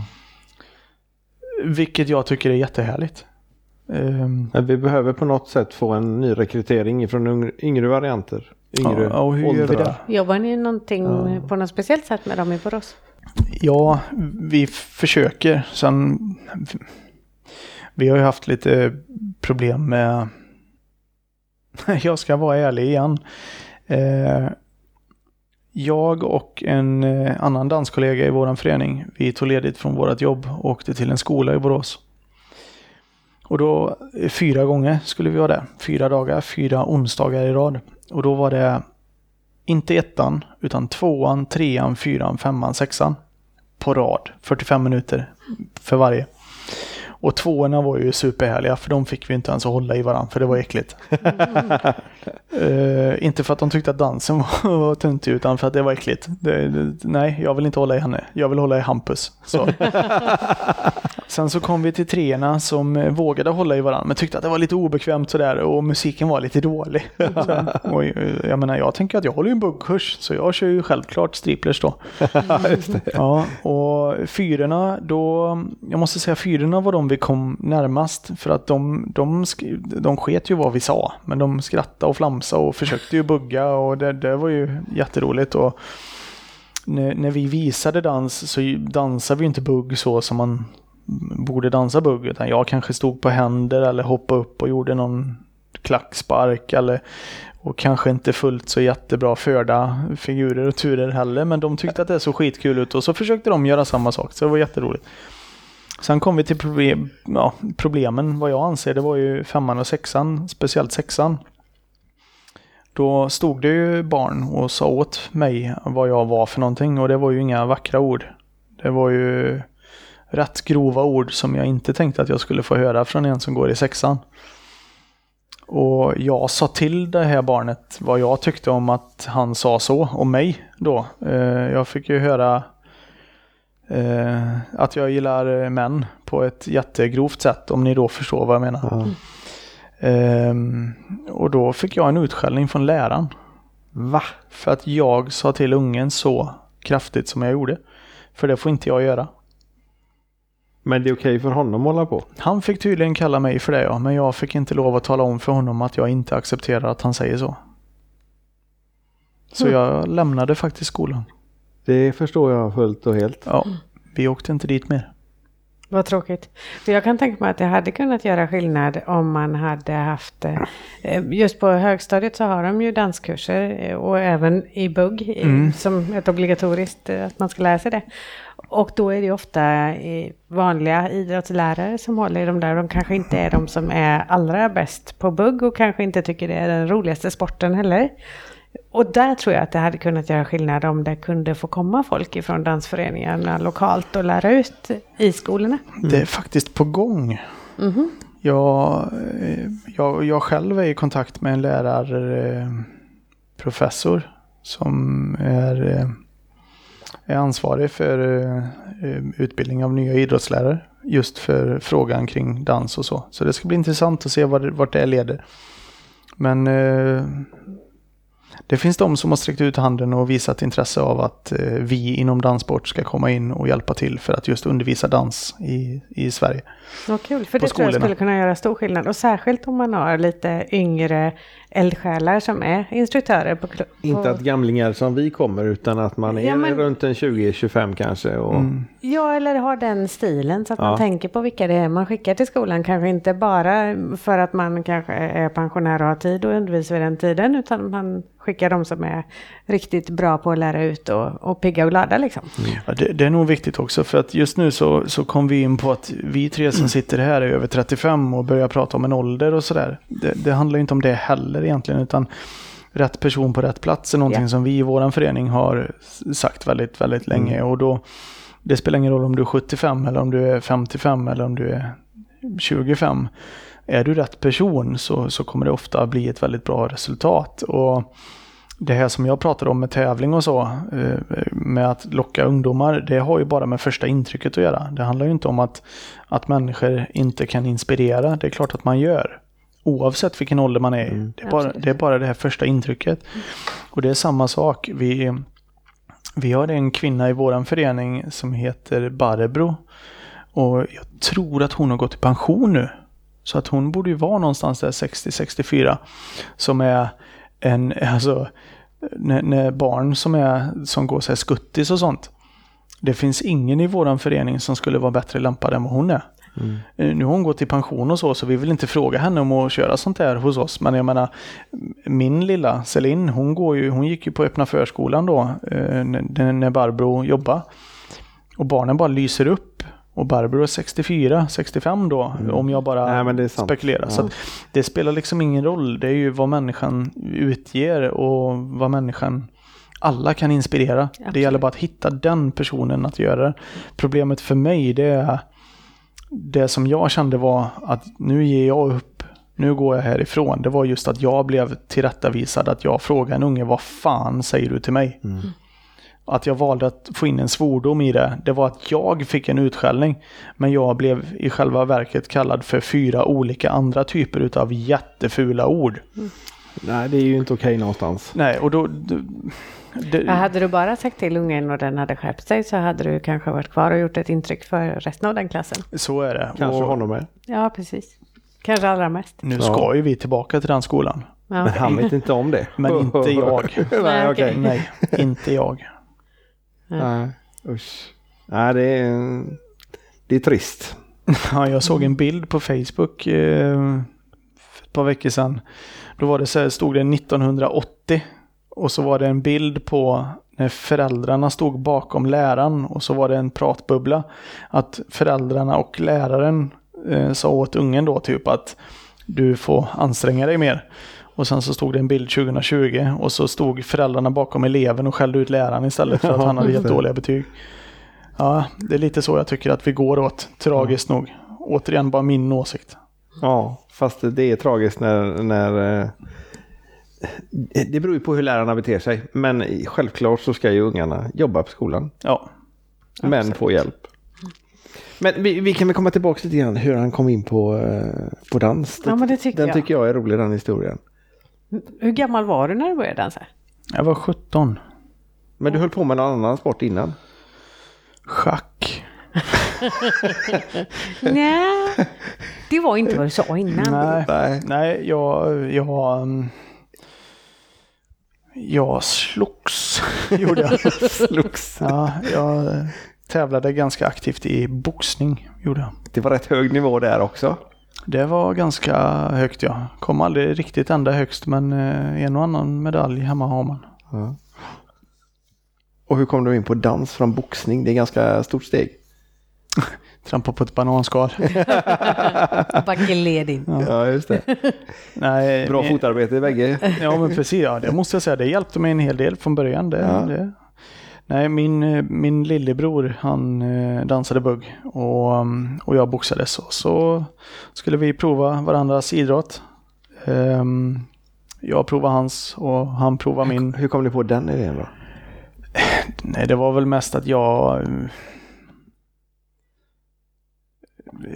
Vilket jag tycker är jättehärligt. Men vi behöver på något sätt få en ny rekrytering från yngre, varianter. Yngre Ja, och hur gör vi åldrar. det? Jobbar ni någonting Ja. på något speciellt sätt med dem i Borås? Ja, vi försöker. Sen, vi har ju haft lite problem med, jag ska vara ärlig igen. Eh, jag och en eh, annan danskollega i vår förening, vi tog ledigt från vårt jobb och åkte till en skola i Borås. Och då, eh, fyra gånger skulle vi vara där. Fyra dagar, fyra onsdagar i rad. Och då var det inte ettan, utan tvåan, trean, fyran, femman, sexan på rad. 45 minuter för varje. Och tvåorna var ju superhärliga för de fick vi inte ens att hålla i varandra för det var äckligt. Mm. Eh, inte för att de tyckte att dansen var, var töntig utan för att det var äckligt. Det, det, nej, jag vill inte hålla i henne. Jag vill hålla i Hampus. Så. Sen så kom vi till treorna som eh, vågade hålla i varandra men tyckte att det var lite obekvämt sådär och musiken var lite dålig. Så, och, eh, jag menar, jag tänker att jag håller ju en buggkurs så jag kör ju självklart striplers då. Ja, och fyrorna då, jag måste säga fyrorna var de vi kom närmast för att de, de, sk- de sket ju vad vi sa, men de skrattade och flamsa och försökte ju bugga och det, det var ju jätteroligt och när, när vi visade dans så dansade vi inte bugg så som man borde dansa bugg utan jag kanske stod på händer eller hoppade upp och gjorde någon klackspark eller och kanske inte fullt så jättebra förda figurer och turer heller, men de tyckte att det såg skitkul ut och så försökte de göra samma sak, så det var jätteroligt. Sen kom vi till problem, ja, problemen, vad jag anser, det var ju femman och sexan, speciellt sexan. Då stod det ju barn och sa åt mig vad jag var för någonting och det var ju inga vackra ord. Det var ju rätt grova ord som jag inte tänkte att jag skulle få höra från en som går i sexan. Och jag sa till det här barnet vad jag tyckte om att han sa så om mig då. Eh, jag fick ju höra eh, att jag gillar män på ett jättegrovt sätt om ni då förstår vad jag menar. Mm. Ehm, och då fick jag en utskällning från läraren. Va? För att jag sa till ungen så kraftigt som jag gjorde. För det får inte jag göra. Men det är okej för honom att hålla på? Han fick tydligen kalla mig för det ja, men jag fick inte lov att tala om för honom att jag inte accepterar att han säger så. Så Mm. jag lämnade faktiskt skolan. Det förstår jag fullt och helt. Ja, vi åkte inte dit mer. Vad tråkigt. För jag kan tänka mig att det hade kunnat göra skillnad om man hade haft... eh, Just på högstadiet så har de ju danskurser eh, och även i bugg eh, Mm. som ett obligatoriskt eh, att man ska lära sig det. Och då är det ofta eh, vanliga idrottslärare som håller i de där. De kanske inte är de som är allra bäst på bugg och kanske inte tycker det är den roligaste sporten heller. Och där tror jag att det hade kunnat göra skillnad om det kunde få komma folk ifrån dansföreningarna lokalt och lära ut i skolorna. Det är faktiskt på gång. Mhm. Jag, eh, jag, jag själv är i kontakt med en lärarprofessor professor som är, eh, är ansvarig för eh, eh, utbildning av nya idrottslärare. Just för frågan kring dans och så. Så det ska bli intressant att se vart, vart det leder. Men eh, det finns de som har sträckt ut handen och visat intresse av att eh, vi inom danssport ska komma in och hjälpa till för att just undervisa dans i, i Sverige. Vad kul, för det tror jag skolorna. skulle kunna göra stor skillnad. Och särskilt om man har lite yngre eldsjälar som är instruktörer på klubb. Inte att gamlingar som vi kommer utan att man är Ja, men- runt en 20-25 kanske. Och... Mm. Ja, eller har den stilen så att Ja. man tänker på vilka det är man skickar till skolan. Kanske inte bara för att man kanske är pensionär och har tid att undervisa vid den tiden. Utan man skickar de som är riktigt bra på att lära ut och, och pigga och glada liksom. Ja, det, det är nog viktigt också för att just nu så, så kom vi in på att vi tre som sitter här är över 35 och börjar prata om en ålder och sådär. Det, det handlar ju inte om det heller egentligen utan rätt person på rätt plats är någonting Ja. som vi i våran förening har sagt väldigt, väldigt länge och då det spelar ingen roll om du är 75 eller om du är 55 eller om du är 25. Är du rätt person så, så kommer det ofta bli ett väldigt bra resultat. Och det här som jag pratade om med tävling och så, eh, med att locka ungdomar, det har ju bara med första intrycket att göra. Det handlar ju inte om att, att människor inte kan inspirera. Det är klart att man gör. Oavsett vilken ålder man är i. Det, är bara, det är bara det här första intrycket. Och det är samma sak. Vi, vi har en kvinna i våran förening som heter Barbro. Och jag tror att hon har gått i pension nu. Så att hon borde ju vara någonstans där 60-64. Som är en, alltså, när, när barn som, är, som går så här skuttis och sånt. Det finns ingen i våran förening som skulle vara bättre lämpad än vad hon är. Mm. Nu har hon gått i pension och så, så vi vill inte fråga henne om att köra sånt där hos oss. Men jag menar, min lilla Celine, hon, går ju, hon gick ju på öppna förskolan då, eh, när, Barbro jobbade. Och barnen bara lyser upp. Och Barbro är 64, 65 då, om jag bara Nej, men det är sant. spekulerar. Så Ja. att det spelar liksom ingen roll. Det är ju vad människan utger och vad människan alla kan inspirera. Det Absolut. gäller bara att hitta den personen att göra det. Problemet för mig det är det som jag kände var att nu ger jag upp. Nu går jag härifrån. Det var just att jag blev tillrättavisad. Att jag frågade en unge vad fan säger du till mig? Mm. Att jag valde att få in en svordom i det. Det var att jag fick en utskällning. Men jag blev i själva verket kallad för fyra olika andra typer utav jättefula ord. Nej, det är ju inte okej någonstans. Nej, och då... då det, hade du bara sagt till ungen och den hade skärpt sig så hade du kanske varit kvar och gjort ett intryck för resten av den klassen. så är det. Kanske och honom med. Ja, precis. Kanske allra mest. nu Ja. ska ju vi tillbaka till den skolan. Ja. Men han vet inte om det. Men inte jag. Nej, okej. Nej, inte jag. Nej, usch. Nej, det är, det är trist. Ja, jag såg en bild på Facebook eh, för ett par veckor sedan. Då var det så här, stod det 1980 och så var det en bild på när föräldrarna stod bakom läraren och så var det en pratbubbla. Att föräldrarna och läraren eh, sa åt ungen då typ att du får anstränga dig mer. Och sen så stod det en bild 2020 och så stod föräldrarna bakom eleven och skällde ut läraren istället för att Ja, han hade gett dåliga betyg. Ja, det är lite så jag tycker att vi går åt, tragiskt nog. Återigen bara min åsikt. Ja, fast det är tragiskt när, när eh, det beror ju på hur lärarna beter sig. Men självklart så ska ju ungarna jobba på skolan. Ja. Men Absolut. få hjälp. Men vi, vi kan väl komma tillbaka lite grann hur han kom in på, eh, på dans. Ja, men det tycker den jag. tycker jag är rolig den historien. Hur gammal var du när du började dansa? Jag var 17. Men du höll på med någon annan sport innan? Schack. Nej, det var inte vad du sa innan. Nej, Nej. nej jag, jag, um, jag slogs, gjorde jag. Slogs. Ja, jag tävlade ganska aktivt i boxning, gjorde jag. Det var rätt hög nivå där också. Det var ganska högt ja. Kom aldrig riktigt ända högst men eh, en och annan medalj hemma har man. Ja. Och hur kom du in på dans från boxning? Det är ganska stort steg. Trampa på ett bananskal. Bara gled in. Ja, just det. Nej, Bra men- fotarbete i bägge. Ja men precis, ja, det måste jag säga. Det hjälpte mig en hel del från början. Det, Ja. det. Nej, min, eh, min lillebror han eh, dansade bugg och, mm, och jag boxades. Och så skulle vi prova varandras idrott. Ehm, jag provade hans och han provade min. Hur kom ni på den idén då? Nej, det var väl mest att jag...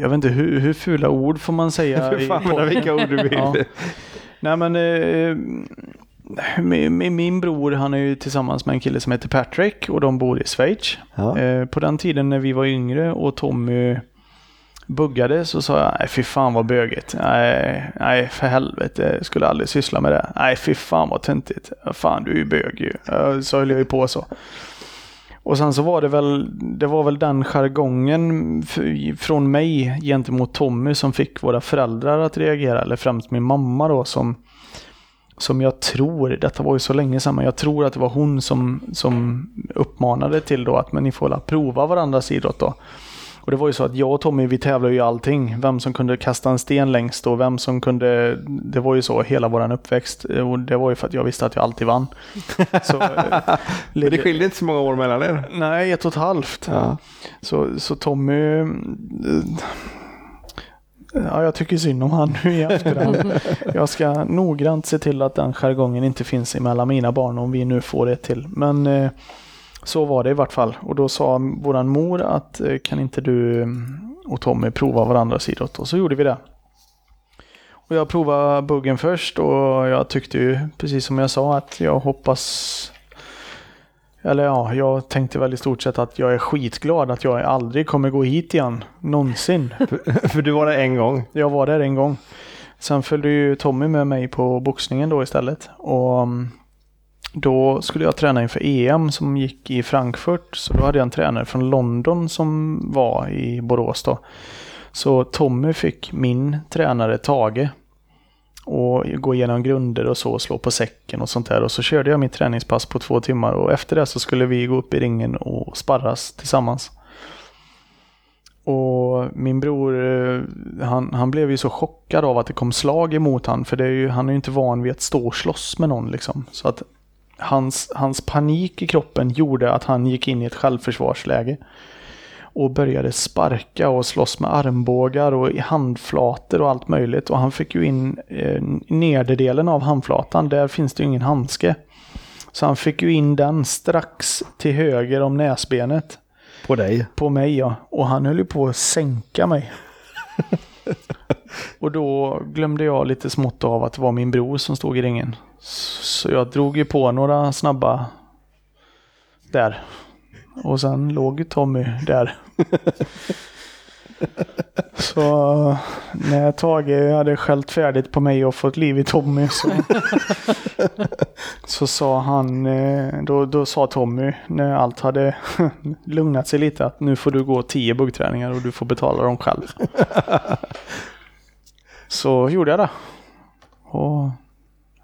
Jag vet inte, hur, hur fula ord får man säga? I fan podden? vilka ord du vill. Ja. Nej men eh, min, min- min bror han är ju tillsammans med en kille som heter Patrick och de bor i Schweiz. Ja. Eh, på den tiden när vi var yngre och Tommy buggade så sa jag nej fy fan vad bögigt. Nej, nej för helvete, jag skulle aldrig syssla med det. Nej fy fan vad töntigt. Fan du är ju bög ju. Så höll jag ju på så. Och sen så var det väl, det var väl den jargongen från mig gentemot Tommy som fick våra föräldrar att reagera, eller främst min mamma då som som jag tror, detta var ju så länge sedan, men jag tror att det var hon som, som uppmanade till då att men ni får väl prova varandras idrott då. Och det var ju så att jag och Tommy vi tävlade ju i allting. Vem som kunde kasta en sten längst och vem som kunde... Det var ju så hela våran uppväxt. Och det var ju för att jag visste att jag alltid vann. Så, eh, Men det skiljer inte så många år mellan er. Nej, ett och ett halvt. Ja. Så, så Tommy... eh, Ja, jag tycker synd om han nu i efterhand. jag ska noggrant se till att den jargongen inte finns emellan mina barn om vi nu får ett till. Men eh, så var det i vart fall. Och då sa våran mor att eh, kan inte du mm, och Tommy prova varandras idrott? Och så gjorde vi det. Och jag provade buggen först och jag tyckte ju precis som jag sa att jag hoppas eller ja, jag tänkte väl i stort sett att jag är skitglad att jag aldrig kommer gå hit igen. Någonsin. För du var där en gång. Jag var där en gång. Sen följde ju Tommy med mig på boxningen då istället. Och mm, då skulle jag träna inför EM som gick i Frankfurt. Så då hade jag en tränare från London som var i Borås då. Så Tommy fick min tränare Tage och gå igenom grunder och så, slå på säcken och sånt där. Och så körde jag mitt träningspass på två timmar och efter det så skulle vi gå upp i ringen och sparras tillsammans. Och min bror, eh, han, han blev ju så chockad av att det kom slag emot han för det är ju, han är ju inte van vid att stå och slåss med någon liksom. Så att hans, hans panik i kroppen gjorde att han gick in i ett självförsvarsläge. Och började sparka och slåss med armbågar och handflator och allt möjligt. Och han fick ju in eh, nederdelen av handflatan, där finns det ju ingen handske. Så han fick ju in den strax till höger om näsbenet. På dig. På mig ja. Och han höll ju på att sänka mig. och då glömde jag lite smått av att det var min bror som stod i ringen. Så jag drog ju på några snabba där. Och sen låg Tommy där. Så när Tage hade skällt färdigt på mig och fått liv i Tommy så, så sa han, eh, då, då sa Tommy när allt hade lugnat sig lite att nu får du gå tio buggträningar och du får betala dem själv. Så gjorde jag det. Och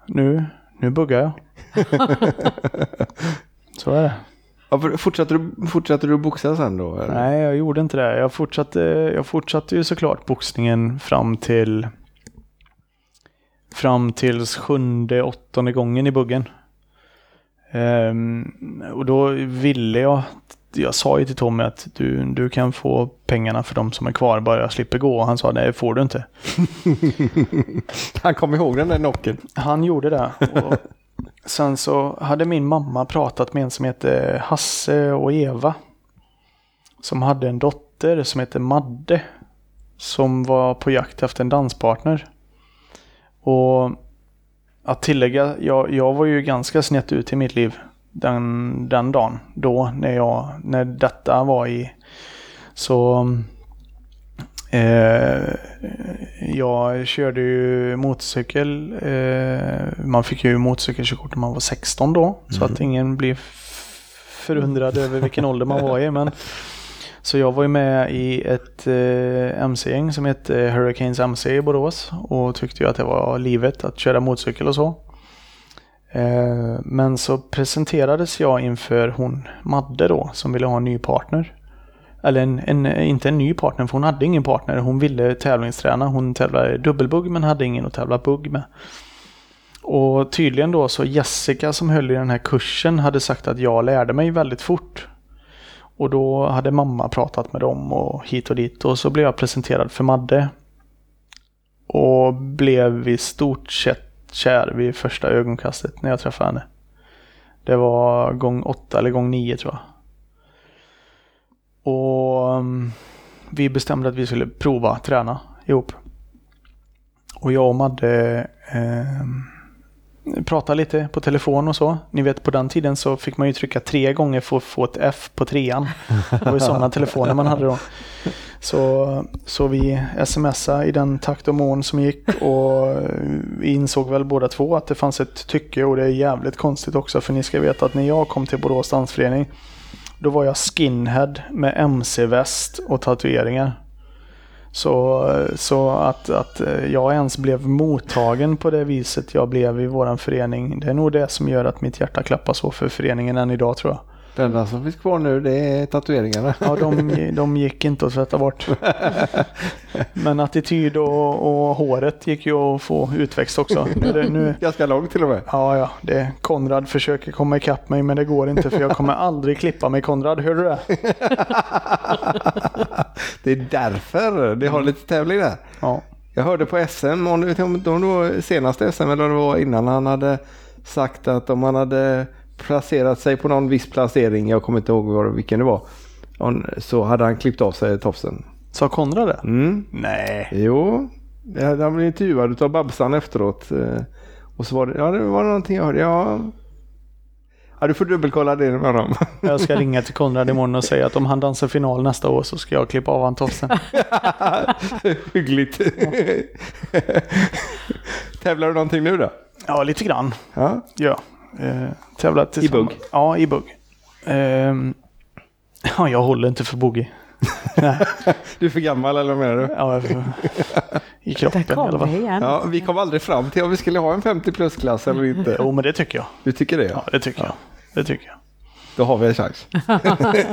nu, nu buggar jag. Så är det. Ja, fortsatte, du, fortsatte du boxa sen då? eller? Nej, jag gjorde inte det. Jag fortsatte, jag fortsatte ju såklart boxningen fram till fram tills sjunde, åttonde gången i buggen. Ehm, och då ville jag jag sa ju till Tommy att du, du kan få pengarna för de som är kvar bara jag slipper gå. Och han sa nej, får du inte. Han kom ihåg den där nocken. Han gjorde det. Och sen så hade min mamma pratat med en som heter Hasse och Eva. Som hade en dotter som heter Madde. Som var på jakt efter en danspartner. Och att tillägga, jag, jag var ju ganska snett ut i mitt liv den, den dagen. Då när, jag, när detta var i... Så... Eh, jag körde ju motorcykel. Eh, man fick ju motorcykelkörkort när man var 16 då. Så att ingen blev f- förundrad över vilken ålder man var i. Men, så jag var ju med i ett eh, MC-gäng som hette Hurricanes MC i Borås. Och tyckte ju att det var livet att köra motorcykel och så. Eh, men så presenterades jag inför hon Madde då som ville ha en ny partner. Eller en, en, inte en ny partner för hon hade ingen partner. Hon ville tävlingsträna. Hon tävlade dubbelbugg men hade ingen att tävla bugg med. Och tydligen då så Jessica som höll i den här kursen hade sagt att jag lärde mig väldigt fort. Och då hade mamma pratat med dem och hit och dit och så blev jag presenterad för Madde. Och blev i stort sett kär vid första ögonkastet när jag träffade henne. Det var gång åtta eller gång nio tror jag. Och mm, vi bestämde att vi skulle prova träna ihop. Och jag och Madde eh, pratade lite på telefon och så. Ni vet på den tiden så fick man ju trycka tre gånger för att få ett F på trean. Det var ju sådana telefoner man hade då. Så, så vi smsade i den takt och mån som gick och vi insåg väl båda två att det fanns ett tycke och det är jävligt konstigt också för ni ska veta att när jag kom till Borås dansförening då var jag skinhead med mc-väst och tatueringar. Så, så att, att jag ens blev mottagen på det viset jag blev i våran förening. Det är nog det som gör att mitt hjärta klappar så för föreningen än idag tror jag. Det enda som finns kvar nu det är tatueringarna. Ja, de, de gick inte att tvätta bort. Men attityd och, och håret gick ju att få utväxt också. Nu, Ganska långt till och med. ja, ja, det, Konrad försöker komma ikapp mig men det går inte för jag kommer aldrig klippa mig Konrad. Hör du det? Det är därför det har lite tävling där. Ja. Jag hörde på SM, om det om det var senaste SM eller om det var innan han hade sagt att om han hade placerat sig på någon viss placering, jag kommer inte ihåg vilken det var, så hade han klippt av sig tofsen. Sa Konrad det? Mm. Nej. Jo, han blev intervjuad av Babsan efteråt. eh, Och så var det, ja det var någonting jag hörde, ja. Ja du får dubbelkolla det med honom. Jag ska ringa till Konrad imorgon och säga att om han dansar final nästa år så ska jag klippa av han tofsen. Hyggligt. Tävlar du någonting nu då? Ja, lite grann. Ja. Ja. Eh, tävlat tillsammans- bugg? Ja, i bugg. Ehm, ja, jag håller inte för boogie. Du är för gammal eller vad menar du? ja, jag- I kroppen i alla fall. Ja, vi kom aldrig fram till om vi skulle ha en 50 plus-klass eller inte. Jo, men det tycker jag. Du tycker det? Ja, Ja. det tycker jag. Det tycker jag. Då har vi en chans.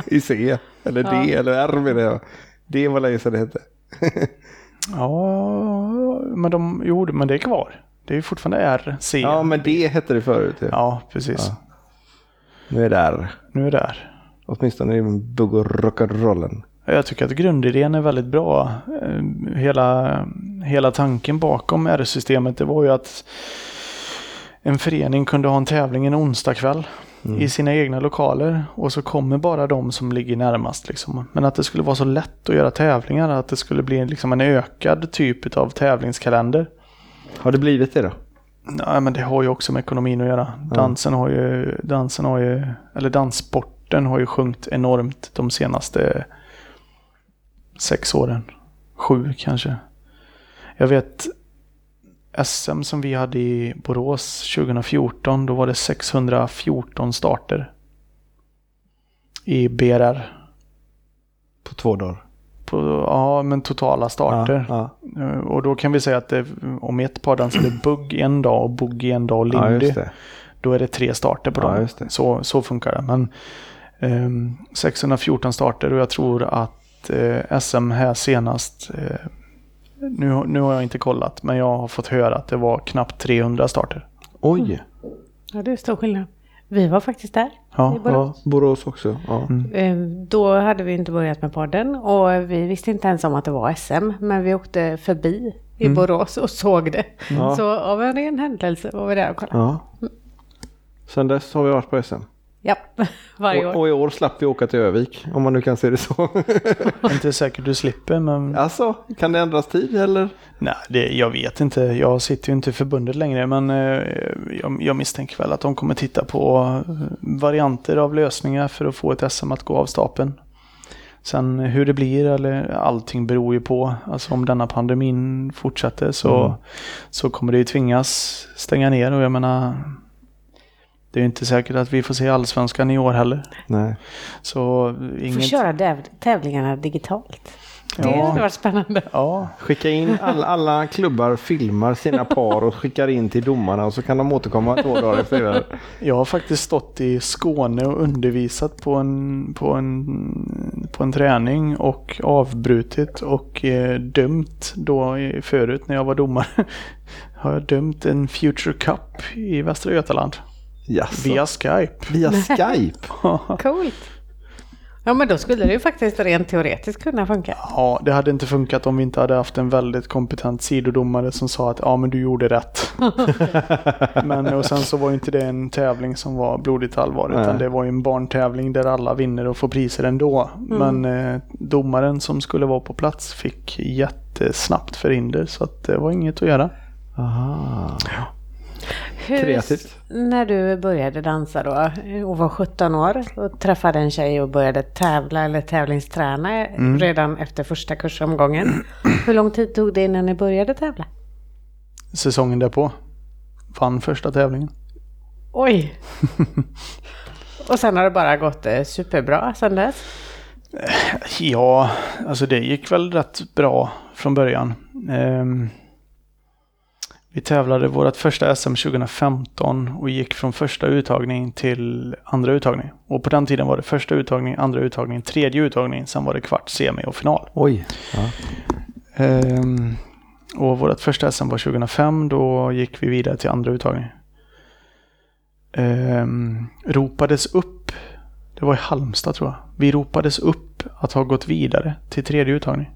I C, eller D, eller R menar jag. D var länge sedan det hette. Ja, men de, jo, men det är kvar. Det är ju fortfarande R, C. Ja, men D hette det förut. Ja. Ja, precis. Ja. Nu är det R. Nu är det R. Åtminstone i bugg och rock'n'rollen. Jag tycker att grundidén är väldigt bra. Eh, Hela, hela tanken bakom R-systemet det var ju att en förening kunde ha en tävling en onsdag kväll i sina egna lokaler och så kommer bara de som ligger närmast. Liksom. Men att det skulle vara så lätt att göra tävlingar, att det skulle bli liksom en ökad typ av tävlingskalender. Har det blivit det då? Nej, men det har ju också med ekonomin att göra. Dansen har ju, dansen har ju, eller danssporten har ju sjunkit enormt de senaste sex åren. Sju kanske. Jag vet SM som vi hade i Borås 2014, då var det 614 starter. I BRR. På två dagar. På, ja, men totala starter. Ja, Eh, Och då kan vi säga att det, om ett par dansade bugg en dag och bugg en dag och ja. ja lindy. just det. Då är det tre starter på Ja, dem. just det. Så, så funkar det. Men ehm, 614 starter och jag tror att eh, SM här senast, eh, nu, nu har jag inte kollat, men jag har fått höra att det var knappt 300 starter. Oj! Ja, det är stor skillnad. Vi var faktiskt där. Ja, i Borås. Ja, Borås också. Ja. Eh, Då hade vi inte börjat med podden och vi visste inte ens om att det var SM. Men vi åkte förbi i Borås och såg det. Ja. Så av en ren händelse var vi där och kollade. Ja. Sen dess har vi varit på SM. Ja, varje Och, år. och i år slapp vi åka till Övik, om man nu kan se det så. inte säkert du slipper men alltså, kan det ändras tid eller? nej, det, jag vet inte. Jag sitter ju inte i förbundet längre men eh, jag, jag misstänker väl att de kommer titta på eh, varianter av lösningar för att få ett SM att gå av stapeln. Sen hur det blir eller allting beror ju på. Alltså om denna pandemin fortsätter så, Mm. så kommer det ju tvingas stänga ner och jag menar det är ju inte säkert att vi får se allsvenskan i år heller. Nej. Så Får inget... köra täv- tävlingarna digitalt. Det Ja. hade varit spännande. Ja, Skicka in, alla, alla klubbar filmar sina par och skickar in till domarna och så kan de återkomma två dagar efter det. Jag har faktiskt stått i Skåne och undervisat på en, på en, på en träning och avbrutit och eh, dömt då i, förut när jag var domare. Har jag dömt en Future Cup i Västra Götaland Jaså? via Skype. Via Skype? Coolt. Ja men då skulle det ju faktiskt rent teoretiskt kunna funka. Ja, det hade inte funkat om vi inte hade haft en väldigt kompetent sidodomare som sa att ja men du gjorde rätt. men och sen så var ju inte det en tävling som var blodigt allvar utan Nej. det var ju en barntävling där alla vinner och får priser ändå. Men eh, domaren som skulle vara på plats fick jättesnabbt förhinder så att det var inget att göra. Aha. Hur, Kreativt. När du började dansa då och var 17 år och träffade en tjej och började tävla eller tävlingsträna redan efter första kursomgången. Hur lång tid tog det innan ni började tävla? Säsongen därpå vann första tävlingen. Oj! och sen har det bara gått eh, superbra sen dess. Ja, alltså det gick väl rätt bra från början. Ehm, vi tävlade vårt första SM 2015 och gick från första uttagning till andra uttagning. Och på den tiden var det första uttagning, andra uttagning, tredje uttagning, sen var det kvart, semi och final. Oj. Ja. Ehm, och vårt första SM var 2005, då gick vi vidare till andra uttagning. Ehm, ropades upp, det var i Halmstad tror jag. Vi ropades upp att ha gått vidare till tredje uttagning.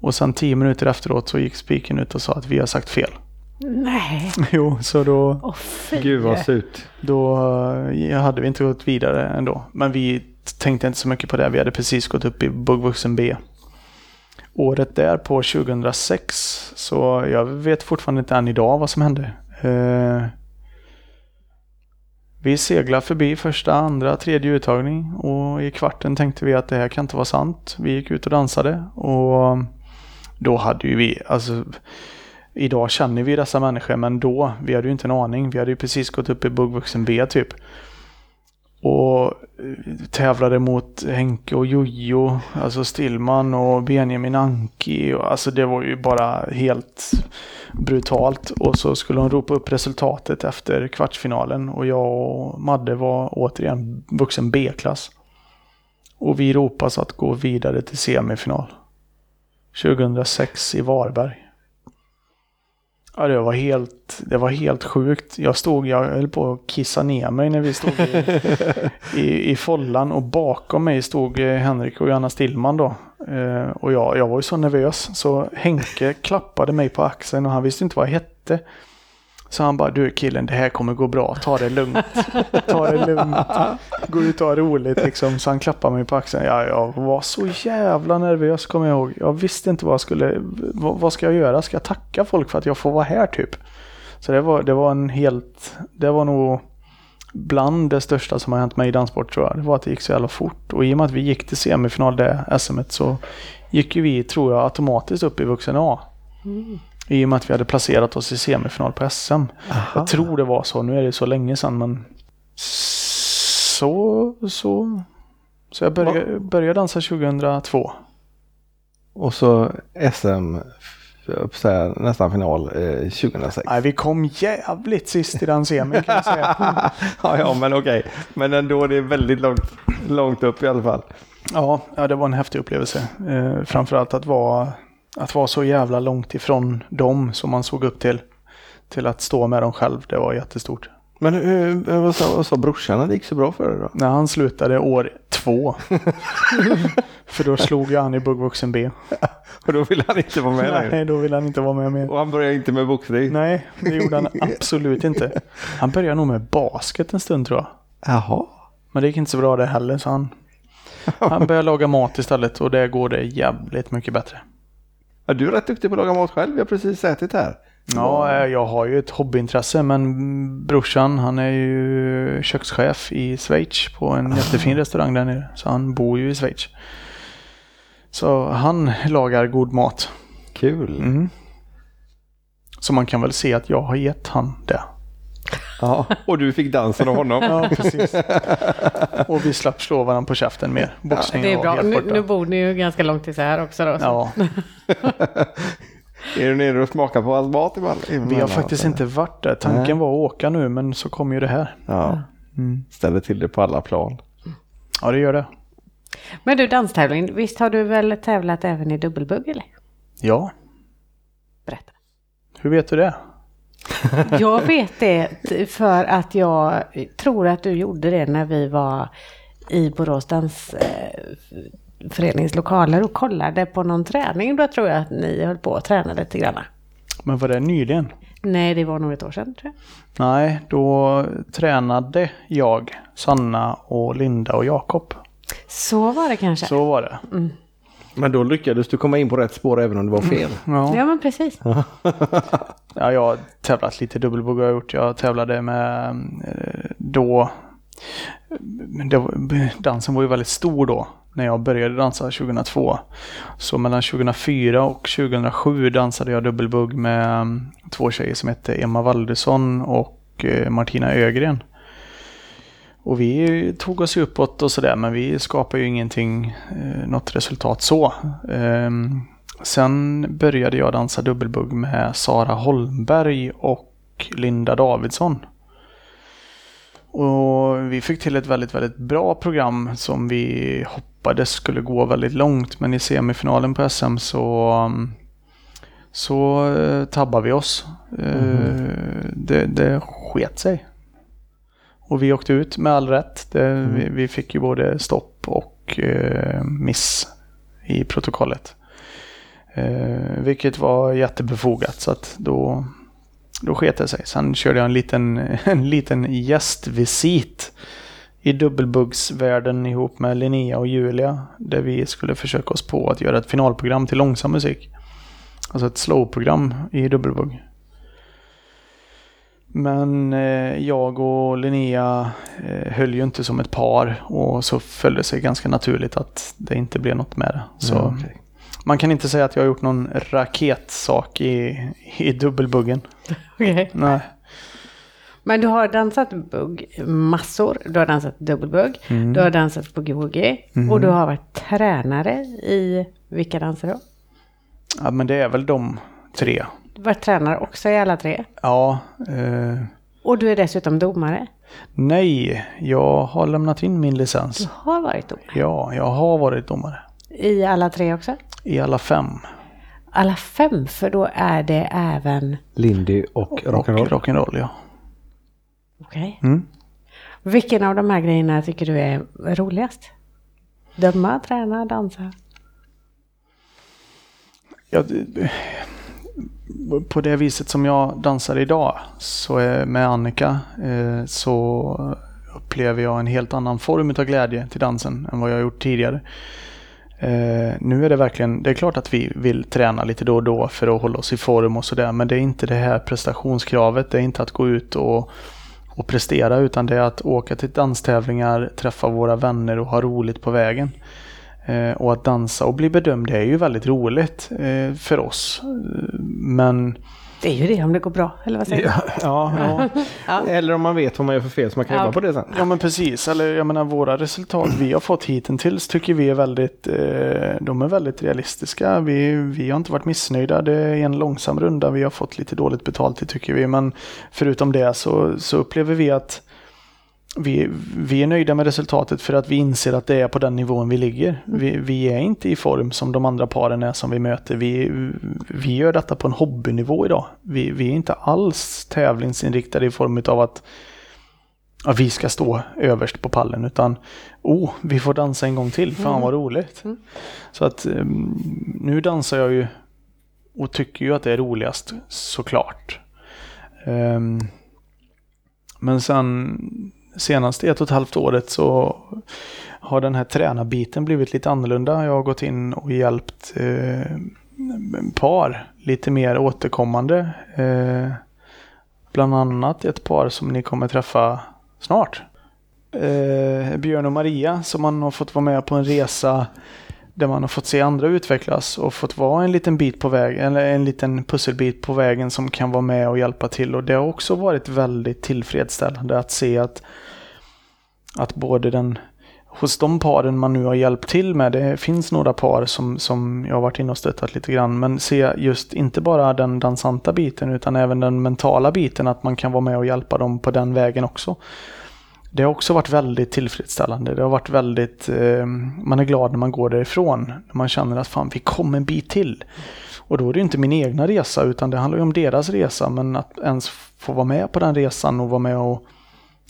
Och sen tio minuter efteråt så gick spiken ut och sa att vi har sagt fel. Nej, jo, så då, åh fy! Gud vad surt. då eh, hade vi inte gått vidare ändå. Men vi tänkte inte så mycket på det. Vi hade precis gått upp i Buggvuxen B. Året där på 2006, så jag vet fortfarande inte än idag vad som hände. Eh, vi seglade förbi första, andra, tredje uttagning och i kvarten tänkte vi att det här kan inte vara sant. Vi gick ut och dansade och då hade ju vi, alltså Idag känner vi dessa människor men då, vi hade ju inte en aning. Vi hade ju precis gått upp i Buggvuxen B typ. Och eh, tävlade mot Henke och Jojo, alltså Stillman och Benjamin Anki. Och, alltså det var ju bara helt brutalt. Och så skulle hon ropa upp resultatet efter kvartsfinalen. Och jag och Madde var återigen vuxen B-klass. Och vi ropas att gå vidare till semifinal. 2006 i Varberg. Ja, det var helt, det var helt sjukt. Jag stod, jag höll på att kissa ner mig när vi stod i, i, i follan och bakom mig stod eh, Henrik och Johanna Stillman då. Eh, och jag, jag var ju så nervös så Henke klappade mig på axeln och han visste inte vad jag hette. Så han bara, du killen, det här kommer gå bra, ta det lugnt. Ta det lugnt. Gå ut och ha roligt liksom. Så han klappade mig på axeln. Ja, jag var så jävla nervös kommer jag ihåg. Jag visste inte vad jag skulle, vad, vad ska jag göra? Ska jag tacka folk för att jag får vara här typ? Så det var, det var en helt, det var nog bland det största som har hänt mig i danssport tror jag. Det var att det gick så jävla fort. Och i och med att vi gick till semifinal det SMet så gick ju vi, tror jag, automatiskt upp i vuxen A. Mm. I och med att vi hade placerat oss i semifinal på SM. Jag tror det var så, nu är det så länge sedan men så, så, så jag började, började dansa 2002. Och så SM, här, nästan final eh, 2006. Nej, vi kom jävligt sist i den semin kan jag säga. ja, ja, men okej. Men ändå, det är väldigt långt, långt upp i alla fall. Ja, ja, det var en häftig upplevelse. Eh, framförallt att vara, att vara så jävla långt ifrån dem som man såg upp till. Till att stå med dem själv, det var jättestort. Men eh, vad, sa, vad sa brorsan att det gick så bra för dig då? När han slutade år två. för då slog jag han i buggvuxen B. Och då ville han inte vara med längre. Nej, då ville han inte vara med mer. Och han började inte med boxning? Nej, det gjorde han absolut inte. Han började nog med basket en stund tror jag. Jaha. Men det gick inte så bra det heller så han, han började laga mat istället och det går det jävligt mycket bättre. Ja, du är rätt duktig på att laga mat själv. Vi har precis ätit här. Ja, eh, jag har ju ett hobbyintresse men brorsan han är ju kökschef i Schweiz på en jättefin restaurang där nere. Så han bor ju i Schweiz. Så han lagar god mat. Kul. Mm. Så man kan väl se att jag har gett han det. Ja. Och du fick dansen av honom. Ja, precis. Och vi slapp slå varandra på käften mer. Boxningen Det är bra. Nu, nu bor ni ju ganska långt isär också då. så- Ja, Är du nere och smakar på all mat ibland? vi har faktiskt inte varit där. Tanken Nej. var att åka nu men så kom ju det här. Ja. Ställer till det på alla plan. Ja, det gör det. Men du, danstävling, visst har du väl tävlat även i dubbelbugg eller? Ja, Berätta. hur vet du det? Jag vet det för att jag tror att du gjorde det när vi var i Borås dansförenings lokaler och kollade på någon träning. Då tror jag att ni höll på att träna lite grann. Men var det nyligen? Nej, det var nog ett år sedan tror jag. Nej, då tränade jag, Sanna och Linda och Jakob. Så var det kanske. Så var det. Men då lyckades du komma in på rätt spår även om det var fel. Ja. Ja, men precis. Ja, jag har tävlat lite dubbelbugg har jag gjort. Jag tävlade med eh, då... var, dansen var ju väldigt stor då när jag började dansa 2002. Så mellan 2004 och 2007 dansade jag dubbelbugg med mm, två tjejer som hette Emma Waldesson och eh, Martina Ögren. Och vi tog oss ju uppåt och sådär men vi skapade ju ingenting, eh, något resultat så. Ehm, Sen började jag dansa dubbelbugg med Sara Holmberg och Linda Davidsson. Och vi fick till ett väldigt, väldigt bra program som vi hoppades skulle gå väldigt långt. Men i semifinalen på SM så, så eh, tabbade vi oss. Eh, Det, det sket sig. Och vi åkte ut med all rätt. Det, vi, vi fick ju både stopp och eh, miss i protokollet. Eh, vilket var jättebefogat så att då, då sket det sig. Sen körde jag en liten, en liten gästvisit i dubbelbuggsvärlden ihop med Linnea och Julia. Där vi skulle försöka oss på att göra ett finalprogram till långsam musik. Alltså ett slowprogram i dubbelbugg. Men eh, jag och Linnea eh, höll ju inte som ett par och så följde det sig ganska naturligt att det inte blev något med det. Så Ja, okej. man kan inte säga att jag har gjort någon raketsak i, i dubbelbuggen. Okej. Nej. Men du har dansat bugg massor. Du har dansat dubbelbugg. Du har dansat boogie-woogie. Och du har varit tränare i vilka danser då? Ja, men det är väl de tre. Varit tränare också i alla tre. Ja. Eh, Och du är dessutom domare. nej, jag har lämnat in min licens. Du har varit domare. Ja, jag har varit domare. I alla tre också? I alla fem. Alla fem, för då är det även... Lindy och rock'n'roll. rock'n'roll, ja. Okej. Mm. Vilken av de här grejerna tycker du är roligast? Döma, träna, dansa? Ja, det- på det viset som jag dansar idag så är med Annika eh, så upplever jag en helt annan form av glädje till dansen än vad jag gjort tidigare. Eh, nu är det verkligen, det är klart att vi vill träna lite då och då för att hålla oss i form och sådär men det är inte det här prestationskravet, det är inte att gå ut och, och prestera utan det är att åka till danstävlingar, träffa våra vänner och ha roligt på vägen. Eh, och att dansa och bli bedömd det är ju väldigt roligt eh, för oss. Men Det är ju det om det går bra, eller vad säger du? Ja, ja. Eller om man vet vad man gör för fel så man kan Ja. jobba på det sen. Ja men precis, eller jag menar våra resultat vi har fått hittills tycker vi är väldigt, eh, de är väldigt realistiska. Vi, vi har inte varit missnöjda, det är en långsam runda, vi har fått lite dåligt betalt det tycker vi. Men förutom det så, så upplever vi att vi, vi är nöjda med resultatet för att vi inser att det är på den nivån vi ligger. Vi, vi är inte i form som de andra paren är som vi möter. Vi, vi gör detta på en hobbynivå idag. Vi, vi är inte alls tävlingsinriktade i form av att ja, vi ska stå överst på pallen utan oh, vi får dansa en gång till, fan vad roligt. Mm. Så att um, nu dansar jag ju och tycker ju att det är roligast såklart. Um, men sen senaste ett och ett halvt året så har den här tränarbiten blivit lite annorlunda. Jag har gått in och hjälpt eh, par lite mer återkommande. Eh, bland annat ett par som ni kommer träffa snart. Eh, Björn och Maria som man har fått vara med på en resa där man har fått se andra utvecklas och fått vara en liten bit på väg, eller en liten pusselbit på vägen som kan vara med och hjälpa till. Och det har också varit väldigt tillfredsställande att se att, att både den hos de paren man nu har hjälpt till med, det finns några par som, som jag har varit inne och stöttat lite grann, men se just inte bara den dansanta biten utan även den mentala biten, att man kan vara med och hjälpa dem på den vägen också. Det har också varit väldigt tillfredsställande. Det har varit väldigt, eh, man är glad när man går därifrån. När man känner att fan, vi kom en bit till. Och då är det inte min egna resa utan det handlar ju om deras resa. Men att ens få vara med på den resan och vara med och,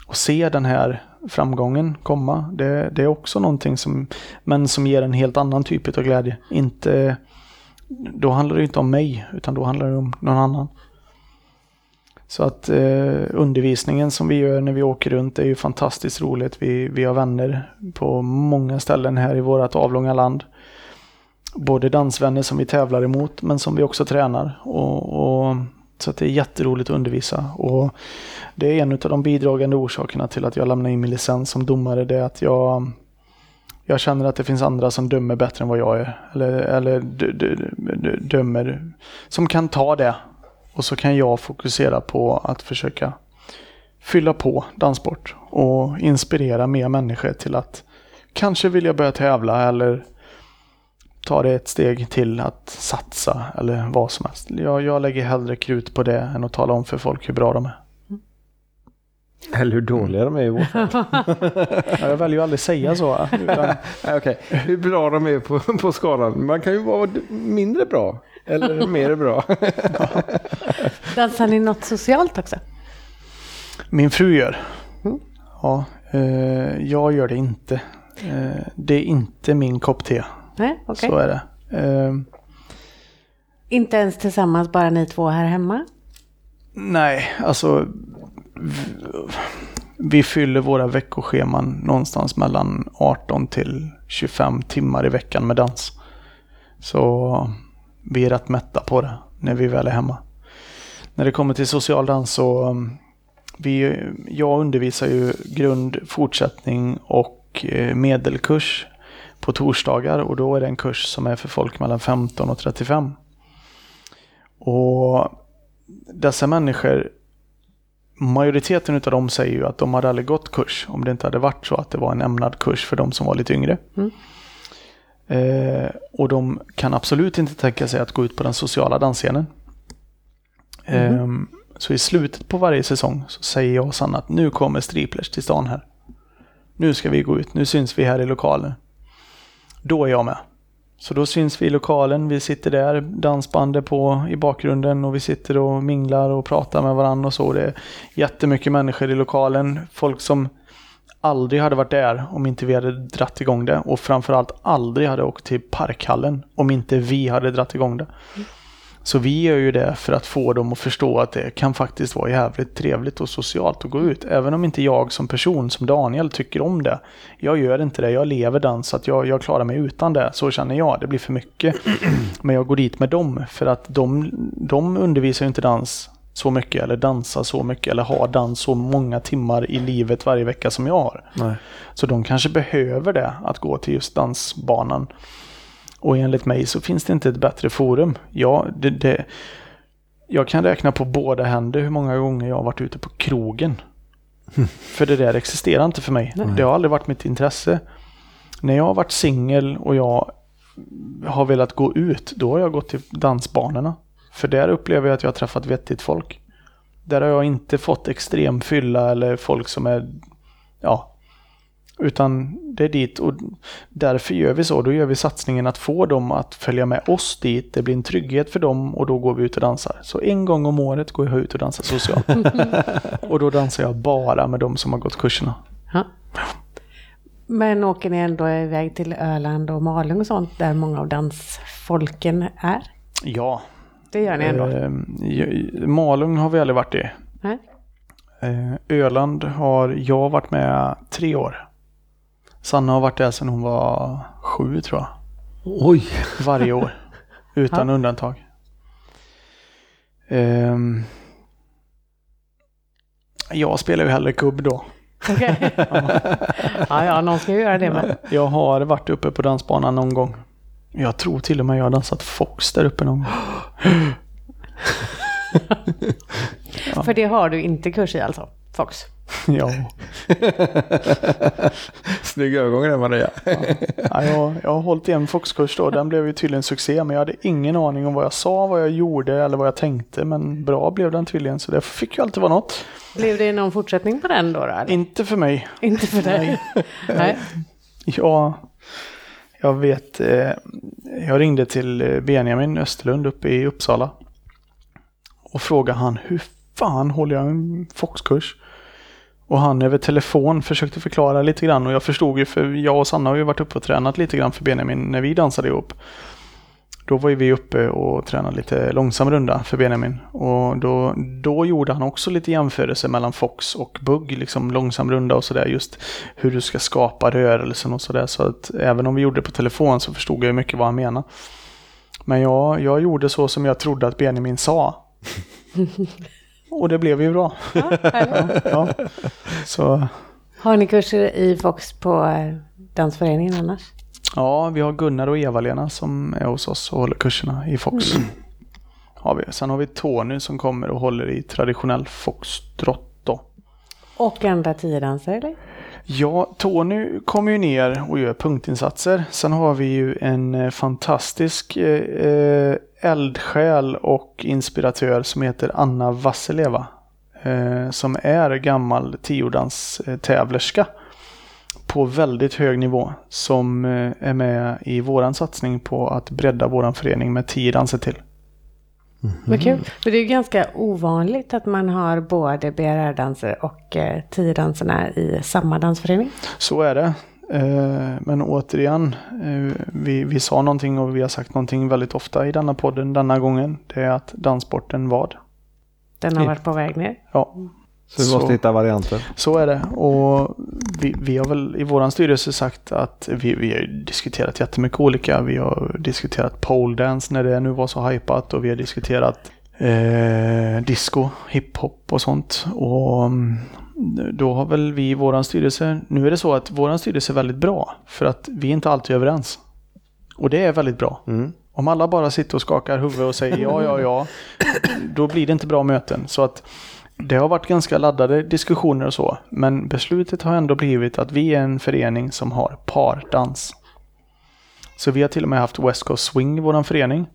och se den här framgången komma. Det, det, är också någonting som, men som ger en helt annan typ av glädje. Inte, då handlar det inte om mig, utan då handlar det om någon annan. Så att eh, undervisningen som vi gör när vi åker runt är ju fantastiskt roligt. Vi, vi har vänner på många ställen här i vårt avlånga land. Både dansvänner som vi tävlar emot men som vi också tränar. Och, och så att det är jätteroligt att undervisa. Och det är en av de bidragande orsakerna till att jag lämnar in min licens som domare. Det är att jag, jag känner att det finns andra som dömer bättre än vad jag är. Eller, eller dömer som kan ta det. Och så kan jag fokusera på att försöka fylla på danssport och inspirera mer människor till att kanske vilja börja tävla eller ta det ett steg till att satsa eller vad som helst. Jag, jag lägger hellre krut på det än att tala om för folk hur bra de är. Eller hur dåliga de är i vårt fall. ja, jag väljer ju aldrig säga så. Utan... okay. Hur bra de är på, på skalan. Man kan ju vara mindre bra. Eller mer bra. Dansar ni något socialt också? Min fru gör. Mm. Ja, eh, jag gör det inte. Eh, det är inte min kopp te. Nej, okay. Så är det. Uh, inte ens tillsammans, bara ni två här hemma? Nej, alltså vi fyller våra veckoscheman någonstans mellan 18 till 25 timmar i veckan med dans. Så vi är rätt mätta på det när vi väl är hemma. När det kommer till social dans så vi, jag undervisar ju grund, fortsättning och eh, medelkurs på torsdagar och då är det en kurs som är för folk mellan 15 och 35. Och dessa människor, majoriteten av dem säger ju att de hade aldrig gått kurs om det inte hade varit så att det var en ämnad kurs för de som var lite yngre. Mm. Eh, och de kan absolut inte tänka sig att gå ut på den sociala dansscenen. Mm. Eh, så i slutet på varje säsong så säger jag och Sanna att nu kommer striplers till stan här. Nu ska vi gå ut, nu syns vi här i lokalen. Då är jag med. Så då syns vi i lokalen, vi sitter där, dansbandet på i bakgrunden och vi sitter och minglar och pratar med varandra och så. Det är jättemycket människor i lokalen. Folk som aldrig hade varit där om inte vi hade dratt igång det. Och framförallt aldrig hade åkt till parkhallen om inte vi hade dratt igång det. Mm. Så vi gör ju det för att få dem att förstå att det kan faktiskt vara jävligt trevligt och socialt att gå ut. Även om inte jag som person, som Daniel, tycker om det. Jag gör inte det, jag lever dans så att jag, jag klarar mig utan det. Så känner jag, det blir för mycket. Men jag går dit med dem för att de, de undervisar ju inte dans så mycket eller dansar så mycket eller har dans så många timmar i livet varje vecka som jag har. Nej. Så de kanske behöver det, att gå till just dansbanan. Och enligt mig så finns det inte ett bättre forum. Ja, det, det, jag kan räkna på båda händer hur många gånger jag har varit ute på krogen. För det där existerar inte för mig. Nej. Det har aldrig varit mitt intresse. När jag har varit singel och jag har velat gå ut, då har jag gått till dansbanorna. För där upplever jag att jag har träffat vettigt folk. Där har jag inte fått extrem fylla eller folk som är ja, Utan det är dit och därför gör vi så. Då gör vi satsningen att få dem att följa med oss dit. Det blir en trygghet för dem och då går vi ut och dansar. Så en gång om året går jag ut och dansar socialt. och då dansar jag bara med de som har gått kurserna. Ja. Men åker ni ändå iväg till Öland och Malung och sånt där många av dansfolken är? Ja. Det gör ni ändå? Eh, Malung har vi aldrig varit i. Nej. Eh, Öland har jag varit med tre år. Sanna har varit där sedan hon var sju tror jag. Oj! Varje år. Utan Ja. undantag. Ehm, jag spelar ju hellre kubb då. Okej. ja, ja, någon ska ju göra det med. Jag har varit uppe på dansbanan någon gång. Jag tror till och med jag har dansat Fox där uppe någon gång. För det har du inte kurs i alltså, Fox? ja. Snygg övergång där Maria. Ja, jag, jag har hållit i en Foxkurs då. Den blev ju tydligen succé. Men jag hade ingen aning om vad jag sa, vad jag gjorde eller vad jag tänkte. Men bra blev den tydligen. Så det fick ju alltid vara något. Blev det någon fortsättning på den då? då eller? Inte för mig. Inte för dig? Nej. Ja, jag vet. Eh, jag ringde till eh, Benjamin Österlund uppe i Uppsala. Och frågade han hur fan håller jag en Foxkurs? Och han över telefon försökte förklara lite grann och jag förstod ju för jag och Sanna har ju varit uppe och tränat lite grann för Benjamin när vi dansade ihop. Då var ju vi uppe och tränade lite långsam runda för Benjamin. Och då, då gjorde han också lite jämförelse mellan Fox och Bugg, liksom långsam runda och sådär. Just hur du ska skapa rörelsen och sådär. Så att även om vi gjorde det på telefon så förstod jag ju mycket vad han menade. Men jag, jag gjorde så som jag trodde att Benjamin sa. och det blev ju bra. Ja. Ja. Så har ni kurser i Fox på eh, dansföreningen annars? Ja, vi har Gunnar och Eva-Lena som är hos oss och håller kurserna i Fox. Har vi. Sen har vi Tony som kommer och håller i traditionell foxtrot då. Och andra tiodanser eller? Ja, Tony kommer ju ner och gör punktinsatser. Sen har vi ju en eh, fantastisk eh, eh, eldsjäl och inspiratör som heter Anna Vassileva. Eh, som är gammal tiodanstävlerska på väldigt hög nivå. Som eh, är med i våran satsning på att bredda våran förening med tio danser till. Vad kul. För det är ju ganska ovanligt att man har både BRR-danser och eh, tiodanserna i samma dansförening. Så är det. Eh, Men återigen, eh, vi, vi sa någonting och vi har sagt någonting väldigt ofta i denna podden denna gången. Det är att danssporten vad? Den har varit på väg ner. Ja, Så vi måste Så- hitta varianter. så är det. Och vi, vi har väl i våran styrelse sagt att vi, vi har diskuterat jättemycket olika. Vi har diskuterat pole dance när det nu var så hypat och vi har diskuterat eh, disco, hiphop och sånt. Och mm, då har väl vi i våran styrelse, nu är det så att våran styrelse är väldigt bra för att vi är inte alltid överens. Och det är väldigt bra. Mm. Om alla bara sitter och skakar huvudet och säger ja, ja, ja, då blir det inte bra möten. Så att det har varit ganska laddade diskussioner och så, men beslutet har ändå blivit att vi är en förening som har pardans. Så vi har till och med haft West Coast Swing i vår förening.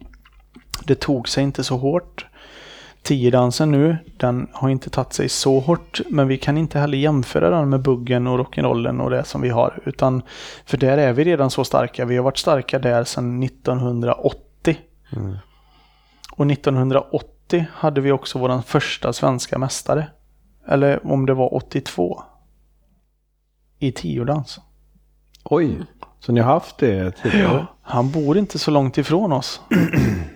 Det tog sig inte så hårt. Tiodansen nu, den har inte tagit sig så hårt, men vi kan inte heller jämföra den med buggen och rock'n'rollen och det som vi har. Utan, för där är vi redan så starka. Vi har varit starka där sedan 1980. Mm. Och 1980 hade vi också vår första svenska mästare. Eller om det var 82. I tiodans. Oj, så ni har haft det tidigare? Han bor inte så långt ifrån oss.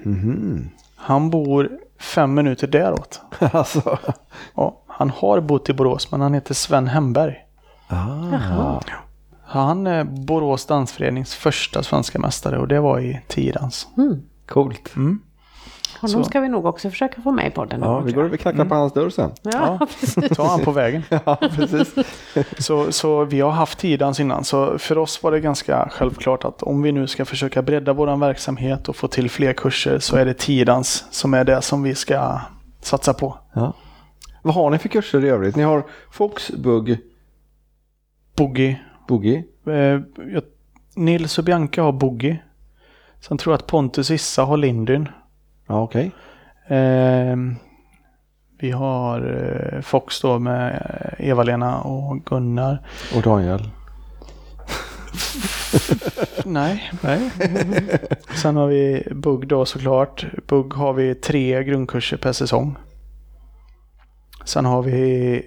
Mhm. Han bor fem minuter däråt. alltså. Ja, han har bott i Borås men han heter Sven Hemberg. Ah. Han är Borås dansförenings första svenska mästare och det var i tiodans. Mm. Coolt. Mm. Honom Så. ska vi nog också försöka få med i podden. Ja, vi går och knackar på hans dörr sen. Ja, precis. Ta han på vägen. Ja, precis. Så, så vi har haft tiodans innan. Så för oss var det ganska självklart att om vi nu ska försöka bredda vår verksamhet och få till fler kurser så är det tiodans som är det som vi ska satsa på. Ja. Vad har ni för kurser i övrigt? Ni har Fox, Bugg, Boogie. Boogie. Eh, jag, Nils och Bianca har Boogie. Sen tror jag att Pontus Issa har Lindyn. Ja, okej. Eh, vi har eh, Fox då med eh, Eva-Lena och Gunnar. Och Daniel. Nej. Nej. Sen har vi bugg då såklart. Bugg har vi tre grundkurser per säsong. Sen har vi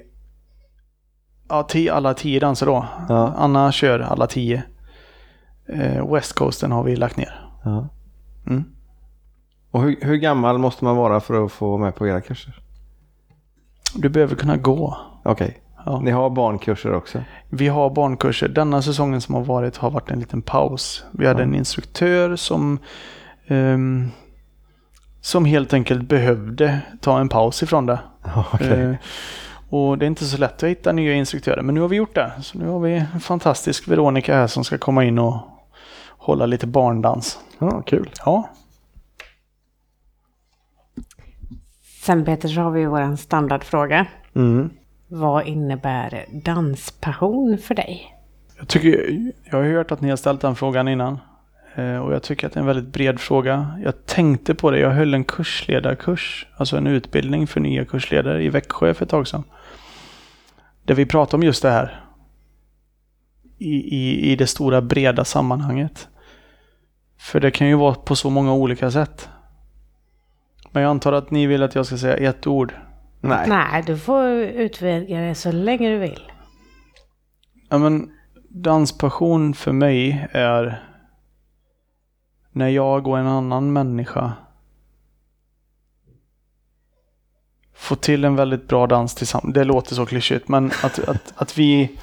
ja, tio, alla tio danser då. Ja. Anna kör alla tio. Eh, West Coasten har vi lagt ner. Ja. Mm. Och hur, hur gammal måste man vara för att få vara med på era kurser? Du behöver kunna gå. Okej, Ja. ni har barnkurser också? Vi har barnkurser. Denna säsongen som har varit har varit en liten paus. Vi hade Ja. en instruktör som ehm, som helt enkelt behövde ta en paus ifrån det. Ja, okej. Eh, och det är inte så lätt att hitta nya instruktörer. Men nu har vi gjort det. Så nu har vi en fantastisk Veronica här som ska komma in och hålla lite barndans. Ja, kul. Ja, Sen Peter så har vi ju våran standardfråga. Mm. Vad innebär danspassion för dig? jag, tycker, jag har hört att ni har ställt den frågan innan. Eh, Och jag tycker att det är en väldigt bred fråga. Jag tänkte på det. Jag höll en kursledarkurs, alltså en utbildning för nya kursledare i Växjö för ett tag sedan. Där vi pratade om just det här. I, i, I det stora breda sammanhanget. För det kan ju vara på så många olika sätt. Men jag antar att ni vill att jag ska säga ett ord. Nej. Nej, du får utvidga det så länge du vill. Ja, men danspassion för mig är när jag och en annan människa får till en väldigt bra dans tillsammans. Det låter så klyschigt, men att, att, att vi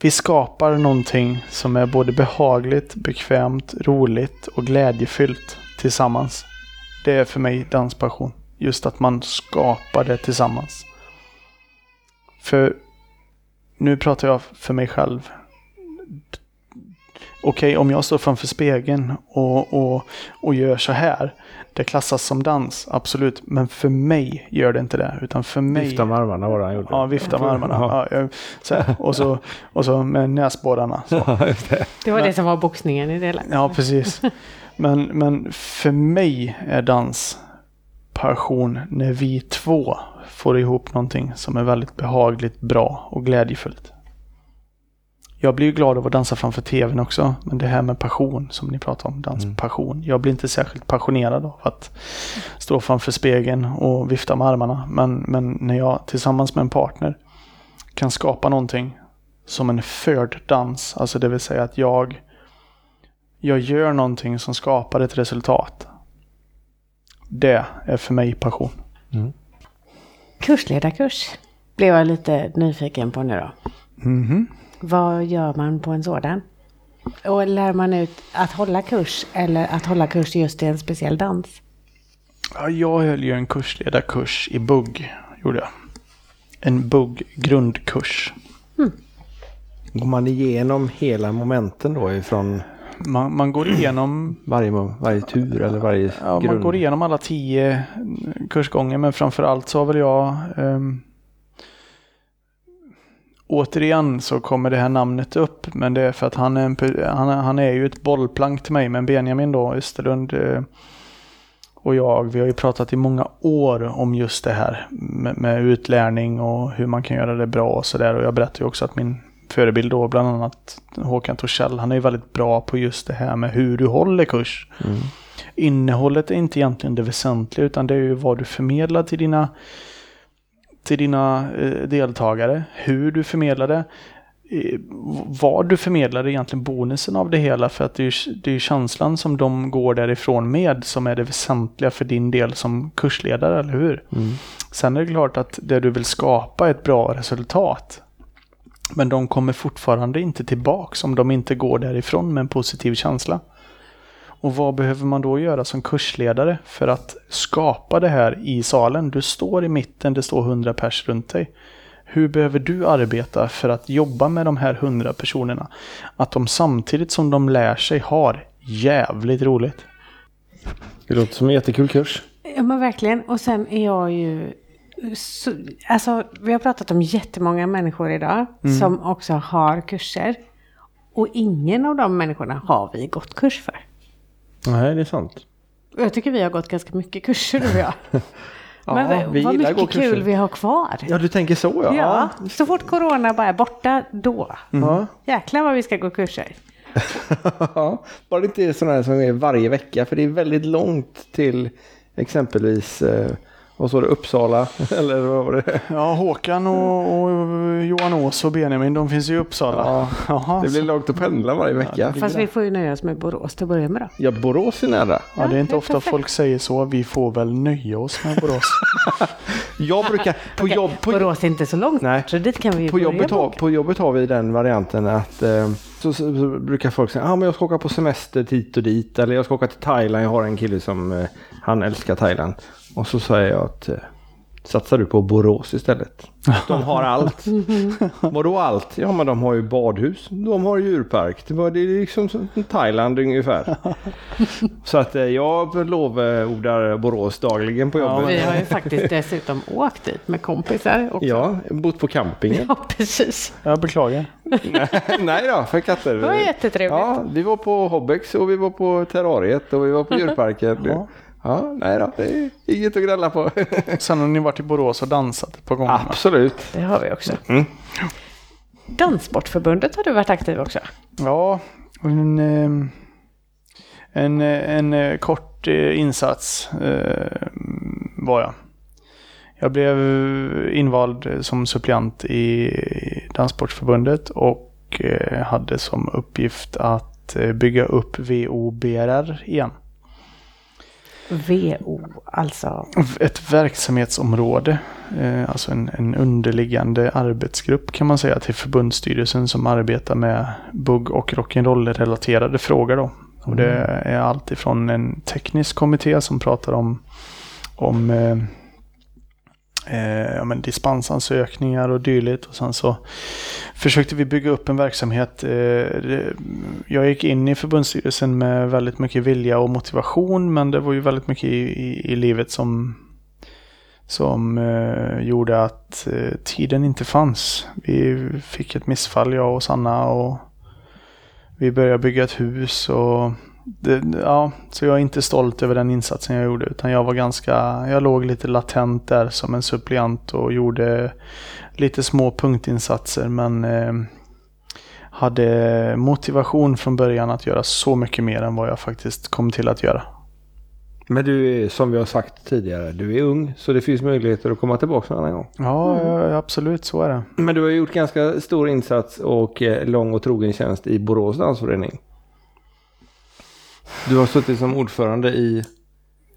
vi skapar någonting som är både behagligt, bekvämt, roligt och glädjefyllt tillsammans. Det är för mig danspassion. Just att man skapar det tillsammans. För nu pratar jag för mig själv. Okej, om jag står framför spegeln och, och, och gör så här. Det klassas som dans, absolut. Men för mig gör det inte det. Utan för mig... Vifta med armarna var det han gjorde. Ja, vifta med armarna. Ja, jag- så här, och, så, och så med näsborrarna. Så. Ja, det. Var det som var boxningen i det hela. Ja, precis. Men, men för mig är dans passion när vi två får ihop någonting som är väldigt behagligt, bra och glädjefullt. Jag blir ju glad av att dansa framför tvn också, men det här med passion som ni pratar om, danspassion. Jag blir inte särskilt passionerad av att stå framför spegeln och vifta med armarna. Men, men när jag tillsammans med en partner kan skapa någonting som en förd dans, alltså det vill säga att jag jag gör någonting som skapar ett resultat. Det är för mig passion. Kursledarkurs blev jag lite nyfiken på nu då. Mhm. Vad gör man på en sådan? Och lär man ut att hålla kurs eller att hålla kurs just i en speciell dans? Ja, jag höll ju en kursledarkurs i bugg. Gjorde jag. En bugg grundkurs. Går man igenom hela momenten då ifrån Man, man går igenom varje, varje tur eller varje Ja, man grund? går igenom alla tio kursgånger men framförallt så har väl jag ehm, Återigen så kommer det här namnet upp men det är för att han är, en, han, han är ju ett bollplank till mig men Benjamin då, Österlund eh, och jag, vi har ju pratat i många år om just det här med, med utlärning och hur man kan göra det bra och sådär och jag berättade ju också att min förebild då bland annat Håkan Torssell, han är ju väldigt bra på just det här med hur du håller kurs. Mm. Innehållet är inte egentligen det väsentliga utan det är ju vad du förmedlar till dina, till dina eh, deltagare. Hur du förmedlar det. Vad du förmedlar är egentligen bonusen av det hela för att det är, ju- det är ju känslan som de går därifrån med som är det väsentliga för din del som kursledare, eller hur? Mm. Sen är det klart att det du vill skapa är ett bra resultat. Men de kommer fortfarande inte tillbaks om de inte går därifrån med en positiv känsla. Och vad behöver man då göra som kursledare för att skapa det här i salen? Du står i mitten, det står 100 pers runt dig. Hur behöver du arbeta för att jobba med de här 100 personerna? Att de samtidigt som de lär sig har jävligt roligt. Det låter som en jättekul kurs. Ja men verkligen. Och sen är jag ju... Så, alltså vi har pratat om jättemånga människor idag som också har kurser. Och ingen av de människorna har vi gått kurs för. Nej, det är sant. Jag tycker vi har gått ganska mycket kurser du och jag. Ja, Men vi vad mycket kul kurser. vi har kvar. Ja, du tänker så ja. Ja, så fort corona bara är borta, då. Ja. Jäklar vad vi ska gå kurser. Bara det inte är sådana här som är varje vecka, för det är väldigt långt till exempelvis, eh, vad sa du, Uppsala? Eller vad var det? Ja, Håkan och, och Johan Ås och Benjamin, de finns ju i Uppsala. Ja, Jaha, det blir långt att pendla varje vecka. Fast vi får ju nöja oss med Borås till att börja med då. Ja, Borås är nära. ja, det är inte det är ofta perfekt. folk säger så. Vi får väl nöja oss med Borås. Jag brukar, på, Okej, jobb, på, Borås är inte så långt Nej. så dit kan vi ju på, jobbet har, boka. på jobbet har vi den varianten att eh, så, så, så brukar folk säga ah, men jag ska åka på semester hit och dit eller jag ska åka till Thailand. Jag har en kille som eh, han älskar Thailand. Och så säger jag att eh, satsar du på Borås istället? De har allt. Vadå allt? Ja men de har ju badhus, de har djurpark. Det var det är liksom som Thailand ungefär. Så att eh, jag lovordar Borås dagligen på jobbet. Vi har ju faktiskt dessutom åkt dit med kompisar också. Ja, bott på campingen. Ja, precis. Jag beklagar. Nej då, för katter. Det var jättetrevligt. Ja, vi var på Hobbex och vi var på Terrariet och vi var på djurparken. Ja. Ja, nej då, det är inget att gnälla på. Sen har ni varit i Borås och dansat ett par gånger. Absolut. Det har vi också. Mm. Danssportförbundet har du varit aktiv också. Ja, en, eh, en, eh, en eh, kort eh, insats eh, var jag. Jag blev invald som suppleant i Danssportförbundet och hade som uppgift att bygga upp VOBRR igen. VO, alltså. Ett verksamhetsområde, eh, alltså en, en underliggande arbetsgrupp kan man säga till förbundsstyrelsen som arbetar med bugg och rock'n'roll-relaterade frågor. Då. Och det är allt ifrån en teknisk kommitté som pratar om, om eh, ja, men dispensansökningar och dylikt. Och sen så försökte vi bygga upp en verksamhet. Eh, jag gick in i förbundsstyrelsen med väldigt mycket vilja och motivation men det var ju väldigt mycket i, i, i livet som, som eh, gjorde att eh, tiden inte fanns. Vi fick ett missfall jag och Sanna och vi började bygga ett hus och det, ja, så jag är inte stolt över den insatsen jag gjorde utan jag var ganska, jag låg lite latent där som en suppleant och gjorde lite små punktinsatser men eh, hade motivation från början att göra så mycket mer än vad jag faktiskt kom till att göra. Men du är, som vi har sagt tidigare, du är ung så det finns möjligheter att komma tillbaka en annan gång. Ja, ja, absolut så är det. Men du har gjort ganska stor insats och eh, lång och trogen tjänst i Borås dansförening. Du har suttit som ordförande i...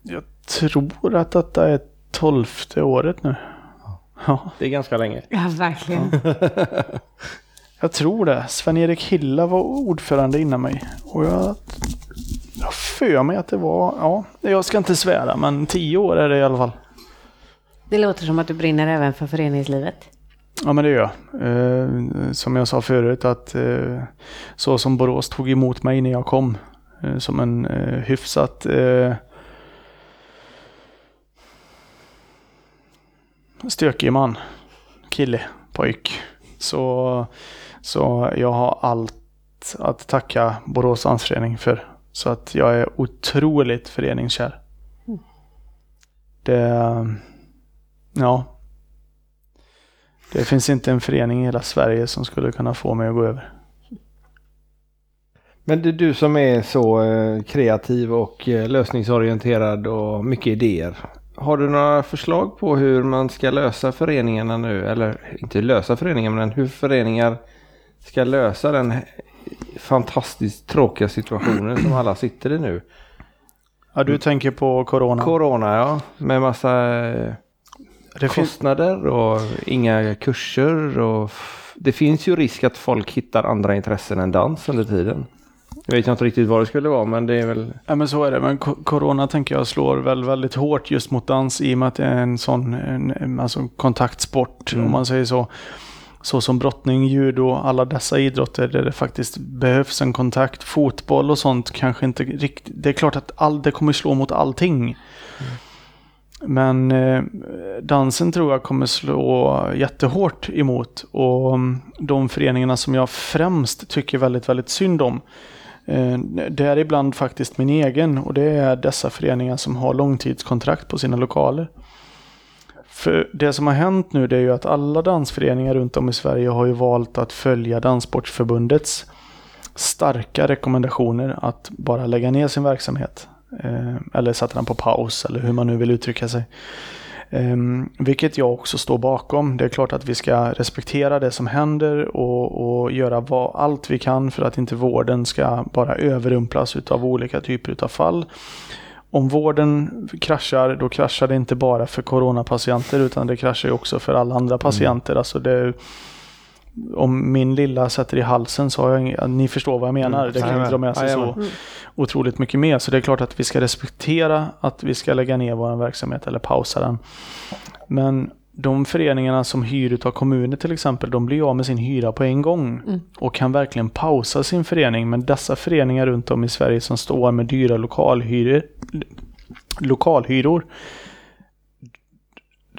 Jag tror att detta är tolfte året nu. Ja, Det är ganska länge. Ja, verkligen. jag tror det. Sven-Erik Hilla var ordförande innan mig. Och jag jag har för mig att det var, ja, jag ska inte svära, men tio år är det i alla fall. Det låter som att du brinner även för föreningslivet. Ja men det gör jag. Eh, som jag sa förut att eh, så som Borås tog emot mig när jag kom. Eh, som en eh, hyfsat eh, stökig man. Kille, pojk. Så, så jag har allt att tacka Borås dansförening för. Så att jag är otroligt föreningskär. Det, ja, det finns inte en förening i hela Sverige som skulle kunna få mig att gå över. Men det är du som är så eh, kreativ och eh, lösningsorienterad och mycket idéer. Har du några förslag på hur man ska lösa föreningarna nu? Eller inte lösa föreningar men hur föreningar ska lösa den fantastiskt tråkiga situationen som alla sitter i nu. Ja, du tänker på Corona. Corona ja, med massa eh, det kostnader och inga kurser och det finns ju risk att folk hittar andra intressen än dans under tiden. Jag vet inte riktigt vad det skulle vara men det är väl ja, men så är det. Men co- Corona tänker jag slår väl väldigt hårt just mot dans i och med att det är en sån en, alltså kontaktsport Mm. om man säger så. Så som brottning, judo, alla dessa idrotter där det faktiskt behövs en kontakt. Fotboll och sånt kanske inte riktigt. Det är klart att all, det kommer slå mot allting. Men eh, dansen tror jag kommer slå jättehårt emot. Och mm, de föreningarna som jag främst tycker väldigt, väldigt synd om. Däribland det är ibland faktiskt min egen och det är dessa föreningar som har långtidskontrakt på sina lokaler. För det som har hänt nu det är ju att alla dansföreningar runt om i Sverige har ju valt att följa Danssportsförbundets starka rekommendationer att bara lägga ner sin verksamhet. Eh, eller sätta den på paus eller hur man nu vill uttrycka sig. Um, vilket jag också står bakom. Det är klart att vi ska respektera det som händer och, och göra vad, allt vi kan för att inte vården ska bara överrumplas av olika typer av fall. Om vården kraschar, då kraschar det inte bara för coronapatienter utan det kraschar också för alla andra patienter. Mm. Alltså det, om min lilla sätter i halsen så har jag inga, ni förstår vad jag menar. Mm. Det kan inte dra med sig så mm. otroligt mycket mer. Så det är klart att vi ska respektera att vi ska lägga ner vår verksamhet eller pausa den. Men de föreningarna som hyr av kommuner till exempel, de blir av med sin hyra på en gång. Mm. Och kan verkligen pausa sin förening. Men dessa föreningar runt om i Sverige som står med dyra lokalhyror, lokalhyror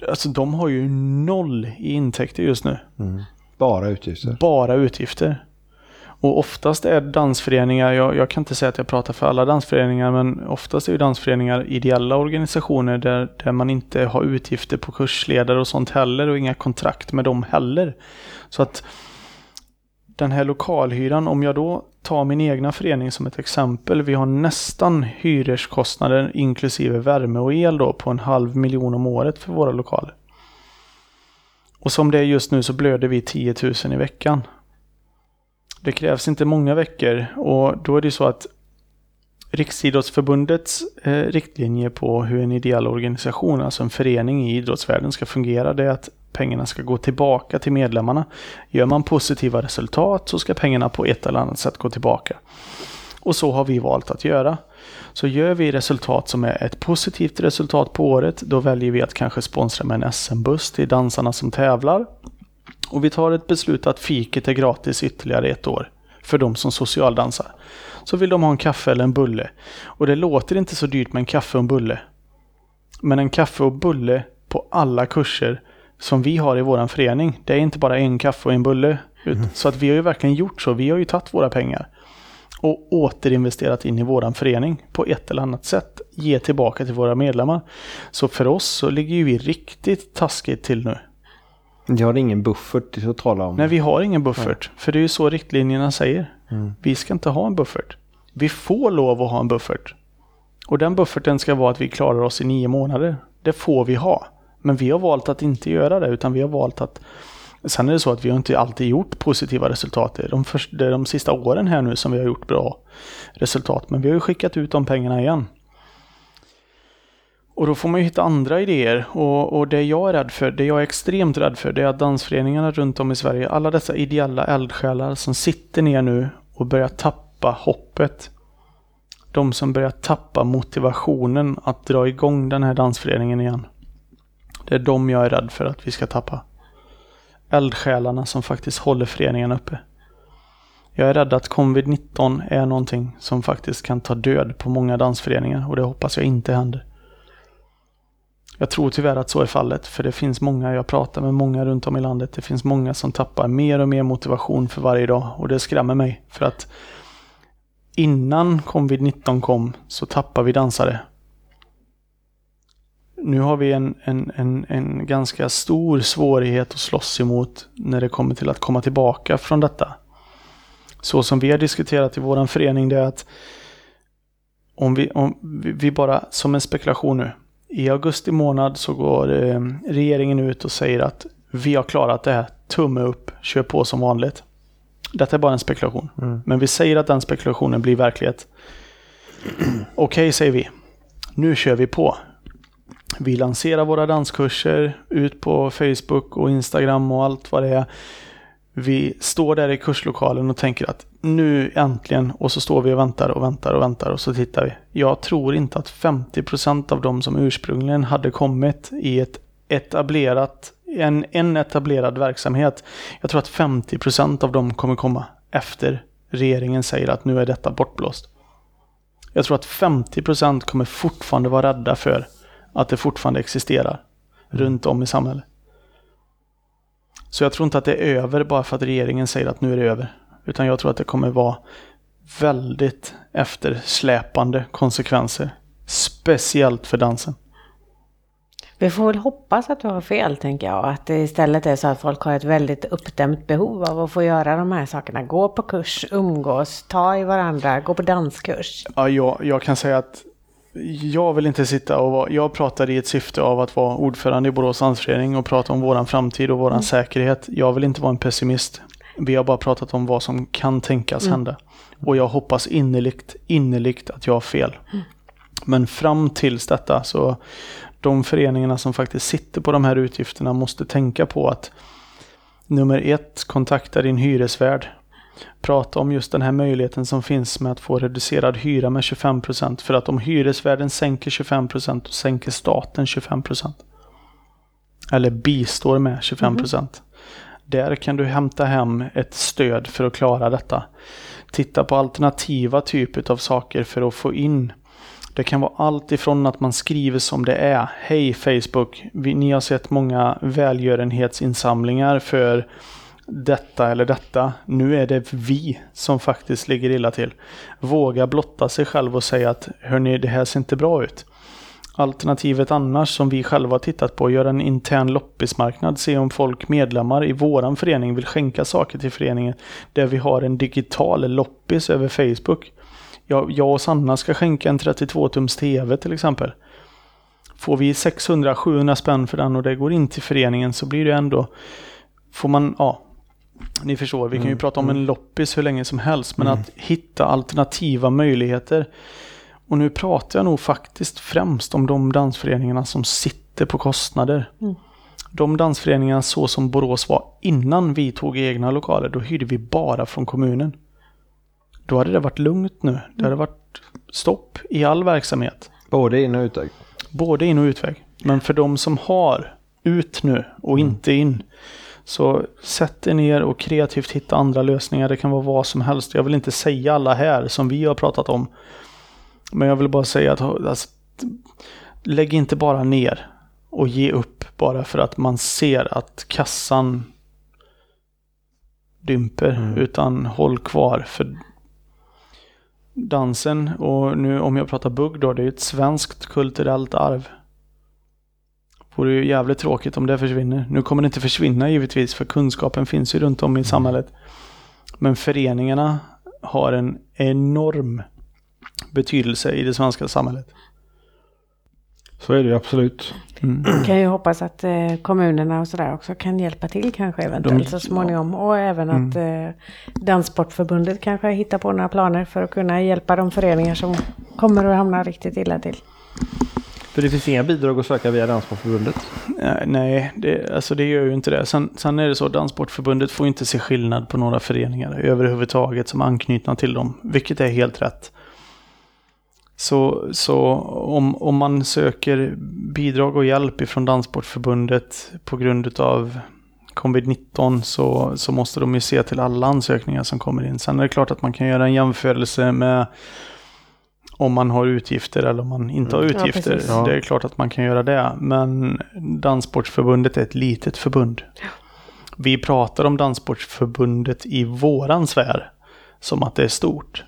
Alltså de har ju noll i intäkter just nu. Mm. Bara utgifter? Bara utgifter. Och oftast är dansföreningar, jag, jag, kan inte säga att jag pratar för alla dansföreningar, men oftast är ju dansföreningar ideella organisationer där, där man inte har utgifter på kursledare och sånt heller och inga kontrakt med dem heller. Så att den här lokalhyran, om jag då tar min egna förening som ett exempel, vi har nästan hyreskostnader inklusive värme och el då på en halv miljon om året för våra lokaler. Och som det är just nu så blöder vi 10 000 i veckan. Det krävs inte många veckor och då är det så att Riksidrottsförbundets eh, riktlinjer på hur en ideell organisation, alltså en förening i idrottsvärlden ska fungera, det är att pengarna ska gå tillbaka till medlemmarna. Gör man positiva resultat så ska pengarna på ett eller annat sätt gå tillbaka. Och så har vi valt att göra. Så gör vi resultat som är ett positivt resultat på året, då väljer vi att kanske sponsra med en SM-buss till dansarna som tävlar. Och vi tar ett beslut att fiket är gratis ytterligare ett år för de som socialdansar. Så vill de ha en kaffe eller en bulle. Och det låter inte så dyrt med en kaffe och en bulle. Men en kaffe och bulle på alla kurser som vi har i vår förening, det är inte bara en kaffe och en bulle. Mm. Så att vi har ju verkligen gjort så. Vi har ju tagit våra pengar och återinvesterat in i våran förening på ett eller annat sätt. Ge tillbaka till våra medlemmar. Så för oss så ligger ju vi riktigt taskigt till nu. Ni har ingen buffert att tala om? Nej, vi har ingen buffert. Ja. För det är ju så riktlinjerna säger. Mm. Vi ska inte ha en buffert. Vi får lov att ha en buffert. Och den bufferten ska vara att vi klarar oss i nio månader. Det får vi ha. Men vi har valt att inte göra det, utan vi har valt att Sen är det så att vi har inte alltid gjort positiva resultat. Det är de, för, det är de sista åren här nu som vi har gjort bra resultat. Men vi har ju skickat ut de pengarna igen. Och då får man ju hitta andra idéer. Och, och, det jag är rädd för, det jag är extremt rädd för, det är att dansföreningarna runt om i Sverige, alla dessa ideella eldsjälar som sitter ner nu och börjar tappa hoppet. De som börjar tappa motivationen att dra igång den här dansföreningen igen. Det är de jag är rädd för att vi ska tappa eldsjälarna som faktiskt håller föreningen uppe. Jag är rädd att covid-19 är någonting som faktiskt kan ta död på många dansföreningar och det hoppas jag inte händer. Jag tror tyvärr att så är fallet, för det finns många, jag pratar med många runt om i landet, det finns många som tappar mer och mer motivation för varje dag och det skrämmer mig för att innan covid-19 kom så tappade vi dansare nu har vi en, en, en, en ganska stor svårighet att slåss emot när det kommer till att komma tillbaka från detta. Så som vi har diskuterat i vår förening det är att om vi, om vi bara, som en spekulation nu, i augusti månad så går eh, regeringen ut och säger att vi har klarat det här, tumme upp, kör på som vanligt. Detta är bara en spekulation. Mm. Men vi säger att den spekulationen blir verklighet. Okej, okay, säger vi. Nu kör vi på. Vi lanserar våra danskurser ut på Facebook och Instagram och allt vad det är. Vi står där i kurslokalen och tänker att nu äntligen och så står vi och väntar och väntar och väntar och så tittar vi. Jag tror inte att 50% av de som ursprungligen hade kommit i ett etablerat, en, en etablerad verksamhet. Jag tror att 50% av dem kommer komma efter regeringen säger att nu är detta bortblåst. Jag tror att 50% kommer fortfarande vara rädda för att det fortfarande existerar mm. runt om i samhället. Så jag tror inte att det är över bara för att regeringen säger att nu är det över. Utan jag tror att det kommer vara väldigt eftersläpande konsekvenser. Speciellt för dansen. Vi får väl hoppas att du har fel, tänker jag. Att det istället är så att folk har ett väldigt uppdämt behov av att få göra de här sakerna. Gå på kurs, umgås, ta i varandra, gå på danskurs. Ja, jag, jag kan säga att jag vill inte sitta och vara, jag pratar i ett syfte av att vara ordförande i Borås dansförening och prata om våran framtid och våran mm. säkerhet. Jag vill inte vara en pessimist. Vi har bara pratat om vad som kan tänkas mm. hända. Och jag hoppas innerligt, innerligt att jag har fel. Mm. Men fram tills detta så de föreningarna som faktiskt sitter på de här utgifterna måste tänka på att nummer ett, kontakta din hyresvärd. Prata om just den här möjligheten som finns med att få reducerad hyra med 25% för att om hyresvärden sänker 25% så sänker staten 25%. Eller bistår med 25%. Mm. Där kan du hämta hem ett stöd för att klara detta. Titta på alternativa typer av saker för att få in det kan vara allt ifrån att man skriver som det är. Hej Facebook, vi, ni har sett många välgörenhetsinsamlingar för detta eller detta. Nu är det vi som faktiskt ligger illa till. Våga blotta sig själv och säga att hörni, det här ser inte bra ut. Alternativet annars som vi själva har tittat på, göra en intern loppismarknad, se om folk medlemmar i våran förening vill skänka saker till föreningen. Där vi har en digital loppis över Facebook jag, jag och Sanna ska skänka en 32-tums TV till exempel. Får vi 600-700 spänn för den och det går in till föreningen så blir det ändå... Får man, ja. Ni förstår, vi kan ju mm. prata om en mm. loppis hur länge som helst, men mm. att hitta alternativa möjligheter. Och nu pratar jag nog faktiskt främst om de dansföreningarna som sitter på kostnader. Mm. De dansföreningarna så som Borås var innan vi tog egna lokaler, då hyrde vi bara från kommunen. Då hade det varit lugnt nu. Det hade varit stopp i all verksamhet. Både in och utväg? Både in och utväg. Men för de som har ut nu och mm. inte in. Så sätt er ner och kreativt hitta andra lösningar. Det kan vara vad som helst. Jag vill inte säga alla här som vi har pratat om. Men jag vill bara säga att alltså, lägg inte bara ner och ge upp bara för att man ser att kassan dymper. Mm. Utan håll kvar. För dansen och nu om jag pratar bugg då, det är ett svenskt kulturellt arv. Vore ju jävligt tråkigt om det försvinner. Nu kommer det inte försvinna givetvis för kunskapen finns ju runt om i samhället. Men föreningarna har en enorm betydelse i det svenska samhället. Så är det ju absolut. Mm. kan ju hoppas att eh, kommunerna och sådär också kan hjälpa till kanske eventuellt De, så småningom. Och även att mm. eh, Danssportförbundet kanske hittar på några planer för att kunna hjälpa de föreningar som kommer att hamna riktigt illa till. För det finns inga bidrag att söka via Danssportförbundet? Nej, det, alltså det gör ju inte det. Sen, sen är det så, Danssportförbundet får inte se skillnad på några föreningar överhuvudtaget som är anknutna till dem, vilket är helt rätt. Så, så om, om man söker bidrag och hjälp ifrån Danssportförbundet på grund av covid-19 så, så måste de ju se till alla ansökningar som kommer in. Sen är det klart att man kan göra en jämförelse med om man har utgifter eller om man inte har mm. utgifter. Ja, det är klart att man kan göra det. Men Danssportförbundet är ett litet förbund. Vi pratar om Danssportförbundet i våran sfär som att det är stort.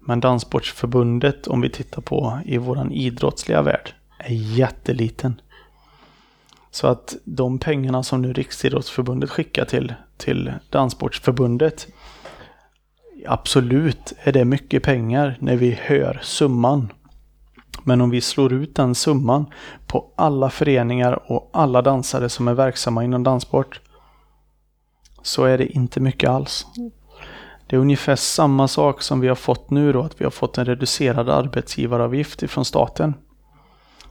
Men Danssportsförbundet, om vi tittar på i våran idrottsliga värld, är jätteliten. Så att de pengarna som nu Riksidrottsförbundet skickar till, till Danssportsförbundet, absolut är det mycket pengar när vi hör summan. Men om vi slår ut den summan på alla föreningar och alla dansare som är verksamma inom danssport så är det inte mycket alls. Det är ungefär samma sak som vi har fått nu då, att vi har fått en reducerad arbetsgivaravgift ifrån staten.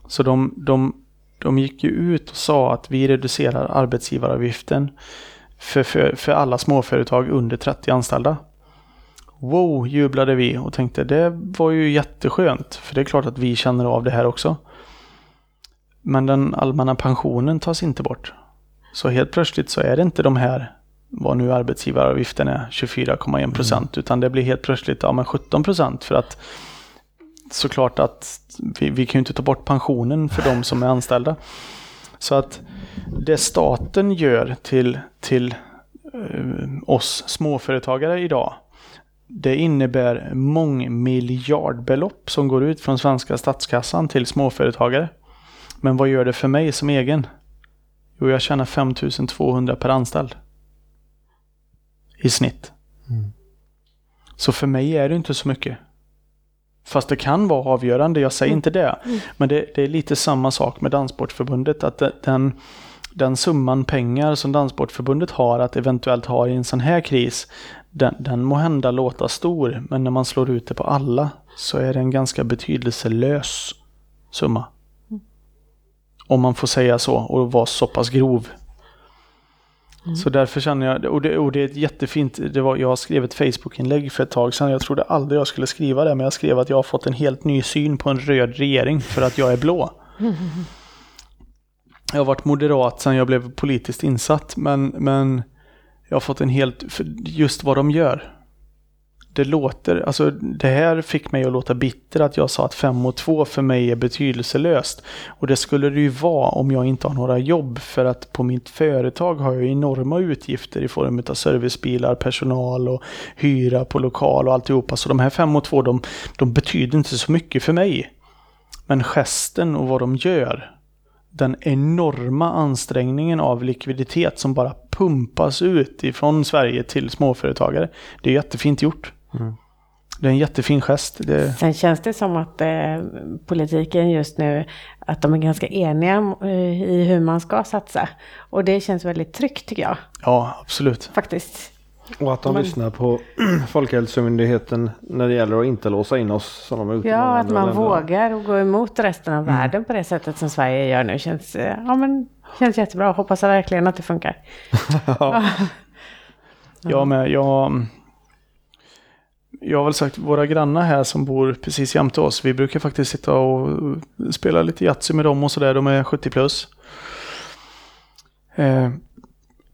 Så de, de, de gick ju ut och sa att vi reducerar arbetsgivaravgiften för, för, för alla småföretag under 30 anställda. Wow, jublade vi och tänkte det var ju jätteskönt, för det är klart att vi känner av det här också. Men den allmänna pensionen tas inte bort. Så helt plötsligt så är det inte de här vad nu arbetsgivaravgiften är, 24,1 procent, mm. utan det blir helt plötsligt ja, men 17 procent för att såklart att vi, vi kan ju inte ta bort pensionen för de som är anställda. Så att det staten gör till, till uh, oss småföretagare idag, det innebär mångmiljardbelopp som går ut från svenska statskassan till småföretagare. Men vad gör det för mig som egen? Jo, jag tjänar 5200 per anställd. I snitt. Så för mig är det inte så mycket. Fast det kan vara avgörande, jag säger inte det. Men det, det är lite samma sak med Danssportförbundet. Att den, den summan pengar som Danssportförbundet har att eventuellt ha i en sån här kris, den, den må hända låta stor, men när man slår ut det på alla så är det en ganska betydelselös summa. Om man får säga så och vara så pass grov. Så därför känner jag, och det, och det är ett jättefint, det var, jag skrev ett Facebook-inlägg för ett tag sedan, jag trodde aldrig jag skulle skriva det, men jag skrev att jag har fått en helt ny syn på en röd regering för att jag är blå. Jag har varit moderat sedan jag blev politiskt insatt, men, men jag har fått en helt, just vad de gör. Det låter, alltså det här fick mig att låta bitter att jag sa att 5 och 2 för mig är betydelselöst. Och det skulle det ju vara om jag inte har några jobb för att på mitt företag har jag enorma utgifter i form av servicebilar, personal och hyra på lokal och alltihopa. Så de här 5 och 2 de, de betyder inte så mycket för mig. Men gesten och vad de gör, den enorma ansträngningen av likviditet som bara pumpas ut ifrån Sverige till småföretagare. Det är jättefint gjort. Det är en jättefin gest. Det, Sen känns det som att eh, politiken just nu, att de är ganska eniga eh, i hur man ska satsa. Och det känns väldigt tryggt tycker jag, ja, absolut. faktiskt. Och att de Men- lyssnar på Folkhälsomyndigheten när det gäller att inte låsa in oss som de Ja, att man länder. vågar och gå emot resten av världen på det sättet som Sverige gör nu känns, eh, ja, men, känns jättebra. Hoppas verkligen att det funkar. Jag med. Jag, jag har väl sagt våra grannar här som bor precis jämte oss. Vi brukar faktiskt sitta och spela lite Yatzy med dem och sådär. De är 70 plus. Eh,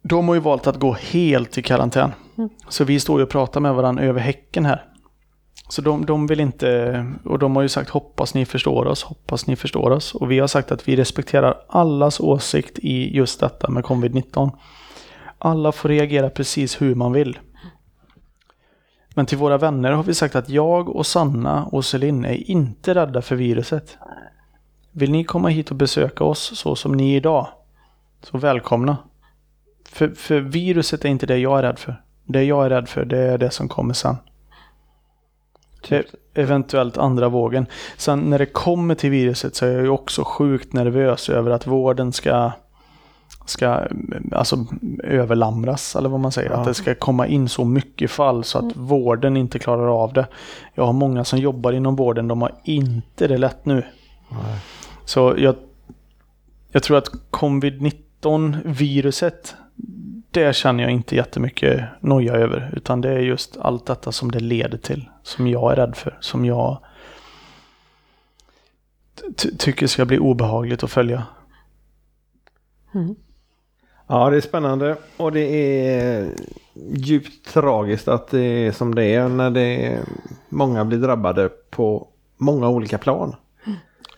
de har ju valt att gå helt i karantän. Så vi står ju och pratar med varandra över häcken här. Så de, de vill inte, och de har ju sagt hoppas ni förstår oss, hoppas ni förstår oss. Och vi har sagt att vi respekterar allas åsikt i just detta med covid-19. Alla får reagera precis hur man vill. Men till våra vänner har vi sagt att jag och Sanna och Celine är inte rädda för viruset. Vill ni komma hit och besöka oss så som ni är idag? Så välkomna. För, för viruset är inte det jag är rädd för. Det jag är rädd för det är det som kommer sen. E- eventuellt andra vågen. Sen när det kommer till viruset så är jag ju också sjukt nervös över att vården ska ska mm, alltså överlamras eller vad man säger. Ja. Att det ska komma in så mycket fall så att vården inte klarar av det. Jag har många som jobbar inom vården, de har inte det lätt nu. Så jag, jag tror att covid-19 viruset, det känner jag inte jättemycket noja över. Utan det är just allt detta som det leder till. Som jag är rädd för. Som jag ty- tycker ska bli obehagligt att följa. Ja, det är spännande och det är djupt tragiskt att det är som det är när det är, många blir drabbade på många olika plan.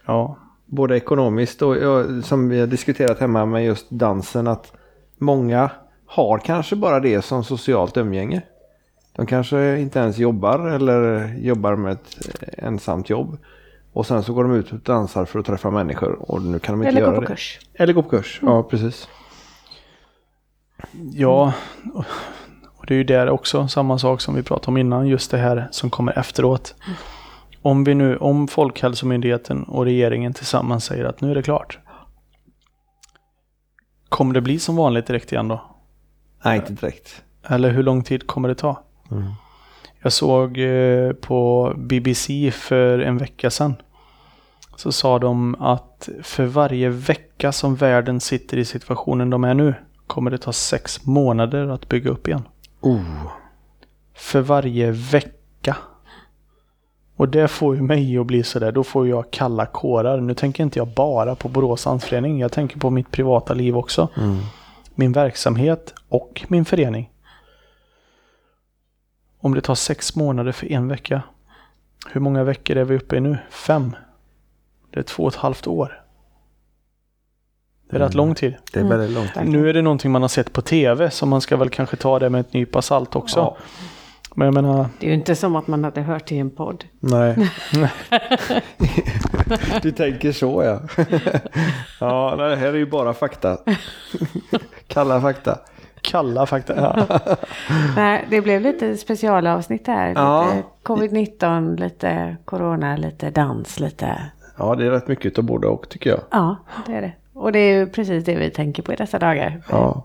Ja, Både ekonomiskt och som vi har diskuterat hemma med just dansen att många har kanske bara det som socialt umgänge. De kanske inte ens jobbar eller jobbar med ett eh, ensamt jobb. Och sen så går de ut och dansar för att träffa människor och nu kan de inte Eller göra gå på det. kurs. Eller gå på kurs, ja precis. Ja, och det är ju där också samma sak som vi pratade om innan, just det här som kommer efteråt. Om vi nu, om Folkhälsomyndigheten och regeringen tillsammans säger att nu är det klart. Kommer det bli som vanligt direkt igen då? Nej, inte direkt. Eller hur lång tid kommer det ta? Jag såg eh, på BBC för en vecka sedan. Så sa de att för varje vecka som världen sitter i situationen de är nu kommer det ta sex månader att bygga upp igen. Oh. För varje vecka. Och det får ju mig att bli sådär, då får jag kalla kårar. Nu tänker inte jag bara på Borås Dansförening, jag tänker på mitt privata liv också. Min verksamhet och min förening. Om det tar sex månader för en vecka. Hur många veckor är vi uppe i nu? Fem. Det är två och ett halvt år. Det är rätt lång tid. Det är väldigt långt. Tack. Nu är det någonting man har sett på tv, så man ska väl kanske ta det med ett nypa salt också. Ja. Men jag menar, Det är ju inte som att man hade hört i en podd. Nej. Du tänker så ja. ja, det här är ju bara fakta. Kalla fakta. Kalla fakta. Nej, det blev lite specialavsnitt här. Ja. Lite covid-19, lite corona, lite dans, lite... Ja, det är rätt mycket av både och tycker jag. Ja, det är det. Och det är ju precis det vi tänker på i dessa dagar. Ja.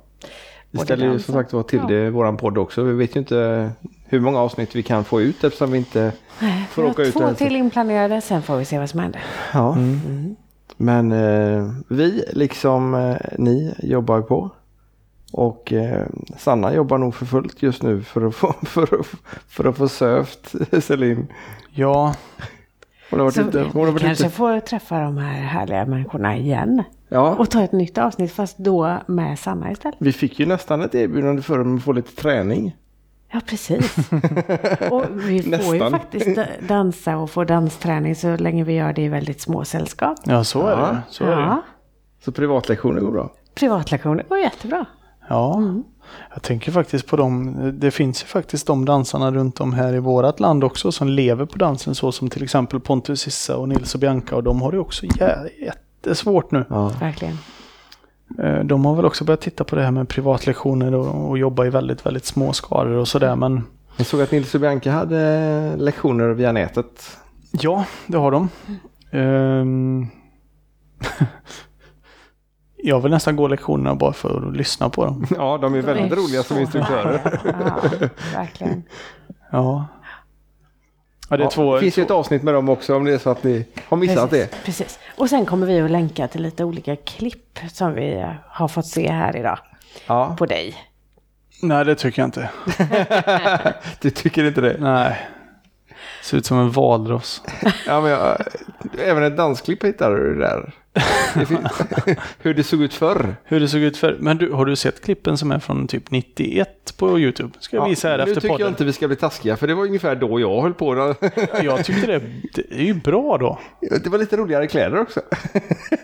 Vi ställer ju som sagt var till ja. det i våran podd också. Vi vet ju inte hur många avsnitt vi kan få ut eftersom vi inte Nej, får vi åka har ut. två och- till inplanerade, sen får vi se vad som händer. Ja. Men eh, vi, liksom eh, ni, jobbar på. Och eh, Sanna jobbar nog för fullt just nu för att få, för att, för att få sövt Celine. Ja, Hon har varit Så ute. Hon har vi varit kanske får träffa de här härliga människorna igen. Ja, Och ta ett nytt avsnitt fast då med Sanna istället. vi fick ju nästan ett erbjudande för att få lite träning. Ja, precis. och vi får ju Nästan. faktiskt da- dansa och få dansträning så länge vi gör det i väldigt små sällskap. ja så är Ja. det. Så är det. Ja, Så privatlektioner går bra. privatlektioner går jättebra. Ja, jag tänker faktiskt på dem. Det finns ju faktiskt de dansarna runt om här i vårat land också som lever på dansen så som till exempel Pontus Issa och Nils och Bianca och de har det också jä- jättesvårt nu. Ja. Verkligen. Eh, De har väl också börjat titta på det här med privatlektioner och, och jobba i väldigt, väldigt små skaror och sådär men Jag såg att Nils och Bianca hade lektioner via nätet. ja, det har de. Ehm, jag vill nästan gå lektionerna bara för att lyssna på dem. Ja, de är väldigt De är roliga som instruktörer. Ja, verkligen. Ja. Ja, det är Ja, två, det finns ju ett avsnitt med dem också om det är så att ni har missat Precis, det. precis. Och sen kommer vi att länka till lite olika klipp som vi har fått se här idag Ja, på dig. Nej, det tycker jag inte. du tycker inte det? Nej. Ser ut som en valross. Ja, men jag, även ett dansklipp hittar du där. Hur det såg ut förr. Hur det såg ut för... Men du, har du sett klippen som är från typ 91 på YouTube? Ska jag visa här nu efter tycker jag podden. inte vi ska bli taskiga för det var ungefär då jag höll på. Jag tyckte det, det är ju bra då. Det var lite roligare kläder också.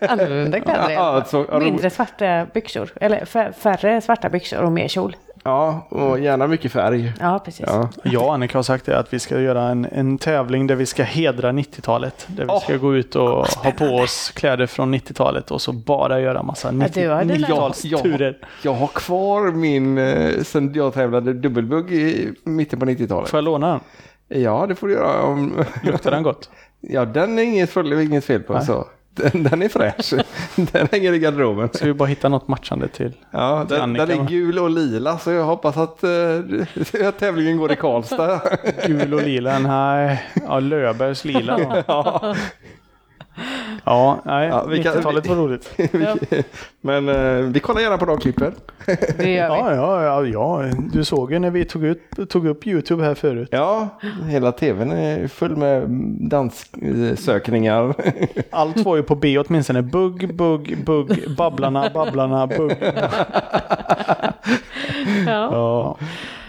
Annorlunda kläder Ja, alltså, ja, Mindre svarta byxor. Eller fär- färre svarta byxor och mer kjol. Ja, och gärna mycket färg. Ja, precis. Ja. Jag och Annika har sagt det att vi ska göra en, en tävling där vi ska hedra 90-talet. Där vi Åh! ska gå ut och ha på oss kläder från 90-talet och så bara göra massa Ja, du har dina- 90-talsturer. Jag har kvar min, eh, sen jag tävlade dubbelbugg i mitten på 90-talet. Får jag låna den? Ja, det får du göra. Om... Luktar den gott? Ja, den är inget, fel- inget fel på. Nej. Så. Den, den är fräsch. Den hänger i garderoben. Ska vi bara hitta något matchande till? Ja, Till den, Annika, den är gul och lila så jag hoppas att, eh, att tävlingen går i Karlstad. Gul och lila? Nej. Ja, Löfbergs lila då. Ja, nej. Ja, vi kan- 90-talet var roligt. Men eh, vi kollar gärna på de klippen. Det gör vi. Ja, ja, ja, ja. Du såg ju när vi tog, ut, tog upp YouTube här förut. Ja, hela tvn är full med danssökningar. Allt var ju på B åtminstone. Bugg, bugg, bugg, Babblarna, Babblarna, bugg. Ja. Ja,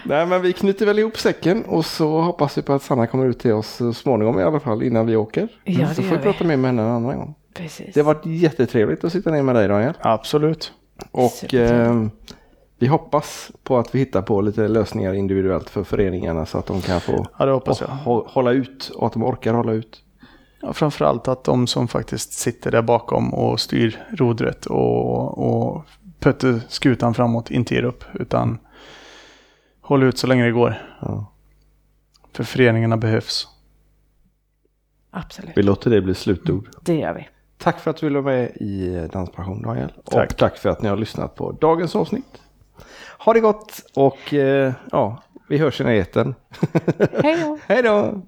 Nej, men vi knyter väl ihop säcken och så hoppas vi på att Sanna kommer ut till oss så småningom i alla fall innan vi åker. Ja, så det får gör vi prata mer med henne en annan gång. Precis. Det har varit jättetrevligt att sitta ner med dig Daniel. absolut. Och eh, vi hoppas på att vi hittar på lite lösningar individuellt för föreningarna så att de kan få Ja, det hoppas jag. hå- hålla ut och att de orkar hålla ut. Ja, framförallt att de som faktiskt sitter där bakom och styr rodret och, och puttar skutan framåt inte ger upp utan håller ut så länge det går. Ja. För föreningarna behövs. Absolut. Vi låter det bli slutord. Det gör vi. Tack för att du ville vara med i Danspassion Daniel. Tack. Och tack för att ni har lyssnat på dagens avsnitt. Ha det gott och eh, ja, vi hörs i etern. Hej då! Hej då!